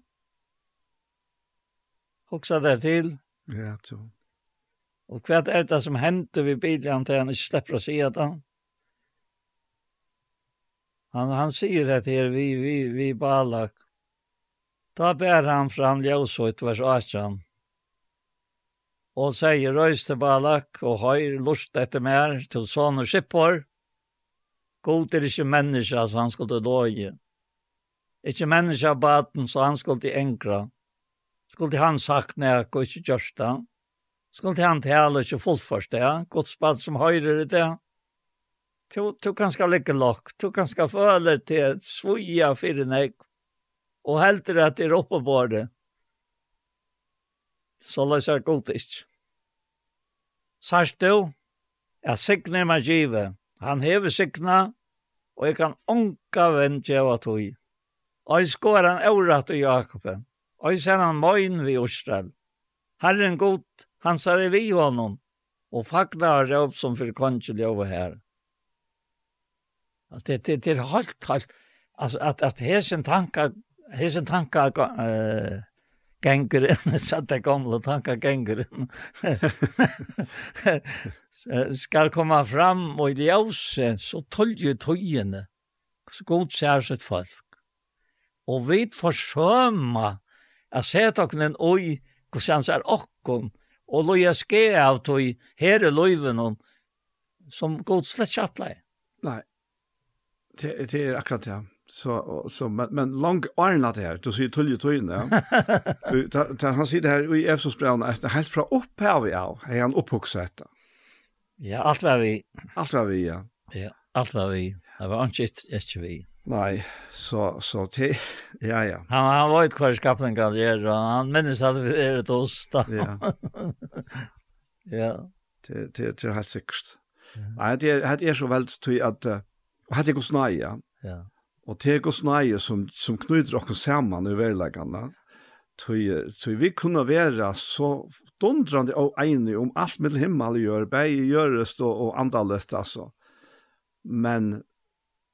Huxa där till. Ja, så. Och kvart är det som hände vid bilen till han inte släpper oss i det. Han, han säger det här, vi, vi, vi Balak. Da ber han fram ljøsut vers 18. Og sier røys til Balak, og høyr lust etter mer til sånne skippor. God er ikke menneska, så han skulle døye. Ikke menneske av baden, så han skulle til enkra. Skulle til han sagt nek og ikke gjørst det. Skulle til han tale ikke fullførst det. Godt bad som høyre i det. Du, du kan skal ligge lagt. Du kan skal føle til svoja fyrir nek. Og heldur at det er oppe på det. Så la seg godt ikke. Sørst du, jeg sikner meg givet. Han hever sikna, og jeg kan onka vende av tog. Og jeg skår han året til Jakob. Og jeg ser han møyen ved Israel. Herren god, han ser vi honom. Og fagna har råp som for kongen over her. Altså, det, det, det er helt, helt, altså, at, at hesen tanka, hesen tanka, uh, gänger inn, så det gamla tankar gänger inn. Skal komma fram og i ljøse, så tål jo tøyene, så god ser sitt folk og vi forsøma at seta okken en oi hvordan er okken og loja ske av tog her i loiven som god slett kjattla Nei, det, det er akkurat det. Så, så, men, men lang arna det her, du sier tull jo tøyne, ja. ta, ta, han sier det her i Efsosbrevna, helt fra opphavet av, er han opphugset etter. Ja, alt var vi. Alt var vi, ja. Ja, alt var vi. Det var ikke vi. Nei, så, så til, ja, ja. Han, han var ikke hver skapning kan gjøre, og han minnes at vi er et oss da. Ja. ja. Det, det, det er helt sikkert. Nei, det er, det er så veldig tøy at, og det er gos nei, ja. Ja. Og det er gos nei som, som knyter oss sammen i verleggene. Tøy, tøy vi kunne være så dundrande og enige om alt mitt himmel gjør, bare gjøres og, og andalest, altså. Men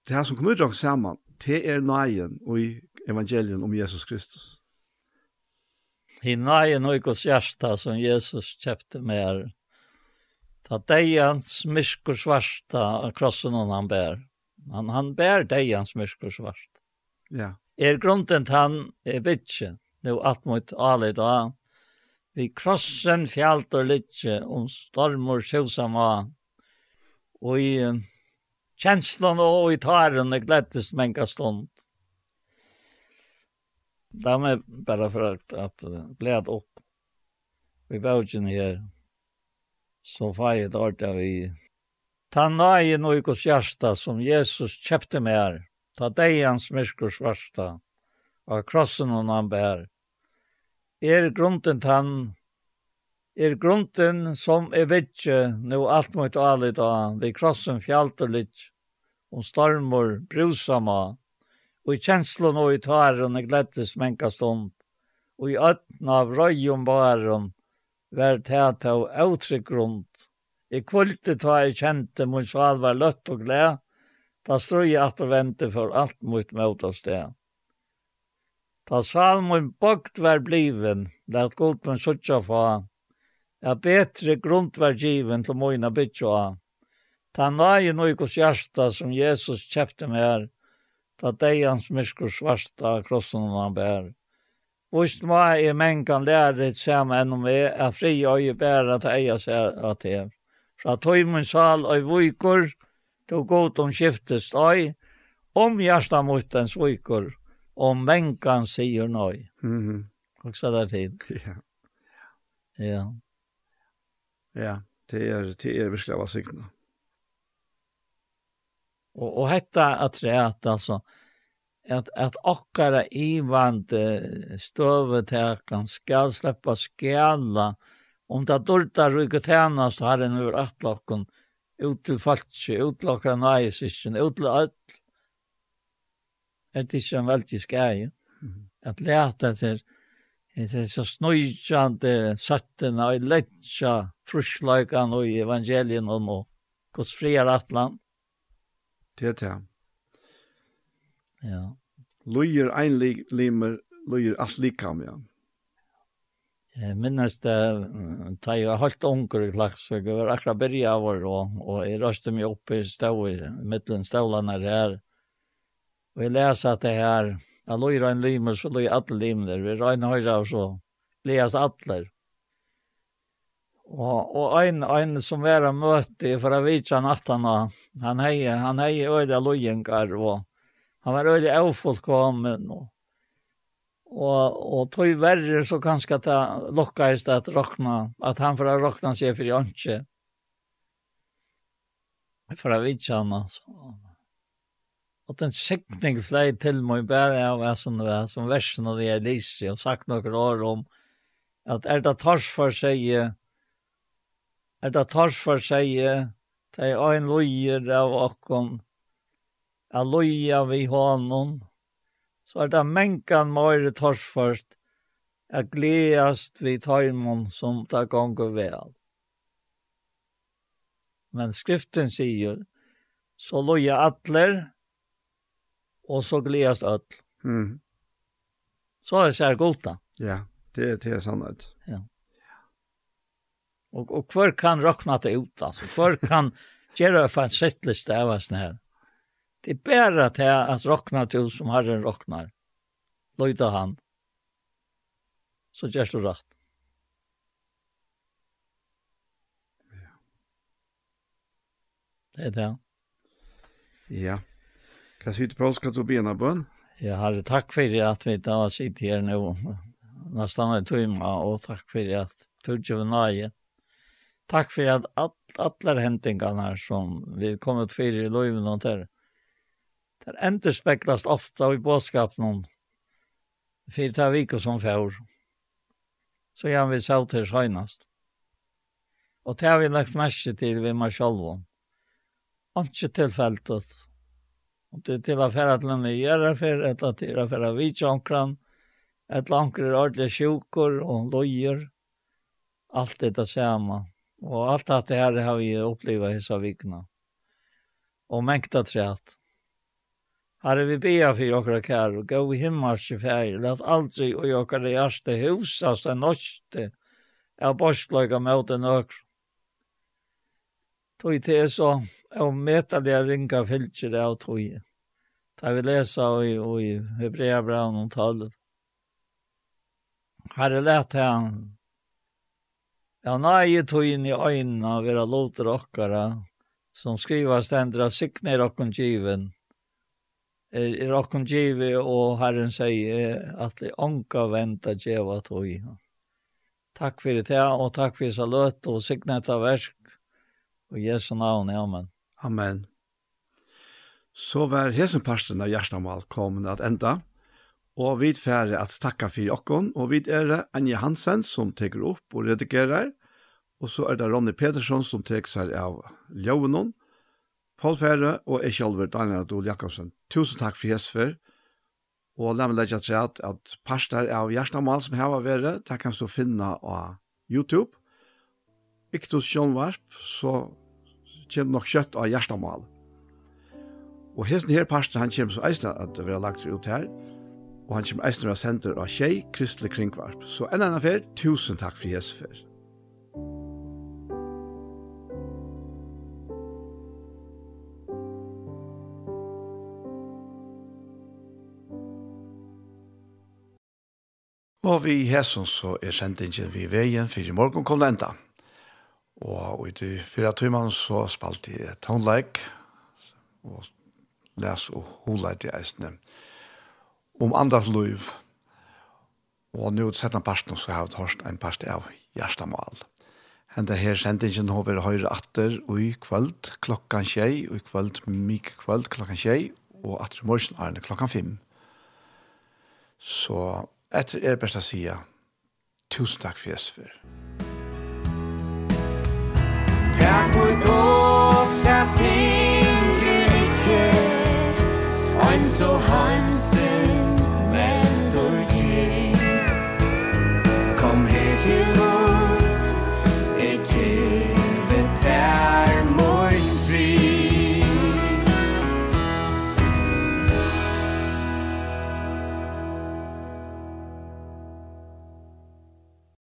det her som knyter oss sammen, det er nøyen og i evangelien om Jesus Kristus. I nøyen og i Guds hjärsta som Jesus kjøpte mer, ta deians mysk og svarsta av krossen han bär. Han, han bär deians mysk og svarsta. Ja. Er grunden han er bytje, nu alt mot alet da, vi krossen fjalt og litje, om stormor sjøsama, og i känslan og i taren og glettes menka stund. De är bara för att, att gled upp. Vi bävdjen her Så fajet artar vi. Ta nøye noe hos hjärsta som Jesus kjøpte med her Ta deg hans myrskors svarsta. Av krossen hon han bär. Er grunden tann er grunden som er vidtje, nå alt mot alit av, vi krossen fjalterlitt, og stormor brusama, og i kjenslene og i taren er glettes menkastomp, og i øtten av røyum baren, vær tæt og avtrykk rundt. I kvulte ta jeg kjente mun sval var løtt og gled, da strøy at og vente for alt mot mot av sted. Da sal mun bokt var bliven, lær god men suttja fa, ja, betre grund var given til moina bytja. Ta nøye nøykos hjärsta som Jesus kjepte med her, ta deians hans myskor svarsta krossen han bär. Vist ma i mengan lærer et enn om jeg er fri og jeg bærer til eia seg at jeg. Så at min sal og vujkor, to godt om skiftest øy, om hjärsta mot ens vujkor, om mengan sier nøy. Mm -hmm. Og så der tid. Ja. Ja. Ja, det er, det er virkelig av signa. Og, og hetta at träta alltså at, at, akkara ivant stövet här kan ska släppa om det dolda rykke härna så har den över att locken ut til falskje, ut lockar nej sischen ut til alt. Er Det ikke ju en väldigt skär ju. Att läta sig Det er så snöjande sötten och lättja frusklöjkan och evangelien og nå. hos friar atlan. Det er det. Ja. Lujer ein limer, lujer alt likam, ja. Jeg minnes det, da jeg var helt unger i Klagsvøk, jeg var akkurat byrja av år, og, og jeg røste meg opp i stål, mittelen stålene her, og jeg leser at det her, Jeg løy i limer, så løy alle limer. Vi røyne høyre og så leas alle. Og, og en, en som var en møte fra Vitsa nattana, han hei, han hei øyde løyengar, og han var øyde avfullkommen, og, og, og tog verre så kanskje at det lukkes at råkna, at han får råkna seg for jantje. Fra han, altså. Og den sikning flei til meg bare av hva som det var, som versen av det jeg lyser, og sagt noen år om, at er det tors for seg, er det tors for seg, det er en løyer av åkken, er løyer vi hånden, så er det menkan møyre tors først, er gledast vi taimon som det gonger vel. Men skriften sier, så løyer atler, och så glädjas öll. Mm. Så är det så här. Ja, det är det är sant. Ja. Och och kvar kan räkna det ut alltså. Hver kan göra for en sättlist av oss her? Det er bara att här att räkna till som Herren räknar. Löjda han. Så gjør det rett. Det är det. Ja. Hva sier du på oss, kan du bena bøn? Jeg har takk for at vi da sitter her nå. Nästan en timme, og takk for at Tudje var nøye. Takk for at alle hentingene som vi kom ut for i løyven og til. Det enterspeklas ofta i båtskapen för det vika som fjord. Så jag vill säga til senast. Och det har vi lagt märke till vid mig själv. Inte tillfälligt Om det er til å fære til en gjøre for, eller til å fære tjonkran, eller anker är ordentlig sjukker og lojer. Allt detta samme. Og alt det her har vi opplevd i dessa vikna. Och mängta trätt. Herre, vi ber for jokra kär och gå i himmels i ferie, lat aldri og jokra i ärste husas den norske, av borstlöga mot en ökra. Tog til så og meta det ringa fylkjer av tog. Da vi lesa i, i Hebrea brann og talen. Herre let han. Ja, nei, tog inn i øynene av vera loter okkara, som skriva stendra sikner okkon given. Er, er okkon give, og Herren sier at det onka venta djeva tog. Takk for det, og takk fyrir saløt, og siknet av versk, og Jesu navn, amen. Amen. Så var hesen parsten av Gjerstamal kommet at enda, og vi færre at takka for okkon, og vi er Anja Hansen som teker opp og redigerer, og så er det Ronny Pedersen som teker seg av Ljøvenon, Paul Færre og jeg selv, Daniel Adol Jakobsen. Tusen takk for hesfer, og la meg legge til at, at parster av Gjerstamal som her var vært, det kan du finne av YouTube. Iktus Sjønvarp, så kjem nok kjøtt av hjertamal. Og hesten her parsten, han kjem så eisne at vi har lagt seg ut her, og han kjem eisne av senter av tjei, kristelig kringvarp. Så enn enn affær, tusen takk for hesfer. Og vi hæsson så er sendingen vi veien for i morgen kom enda. Og i de fyra timene så spalte jeg tonleik, og les og holeit i eisene om andres liv. Og nå sett en parten, så har jeg hørt en parten av Gjerstamal. Henda her sendingen har vært høyre atter og i kvöld klokkan tjei, og i kvöld mye kvöld klokkan tjei, og atter i morgen er det klokkan fem. Så etter er best å si tusen takk for Jesper. Musikk Bulldog, da tinge til ein so Hansen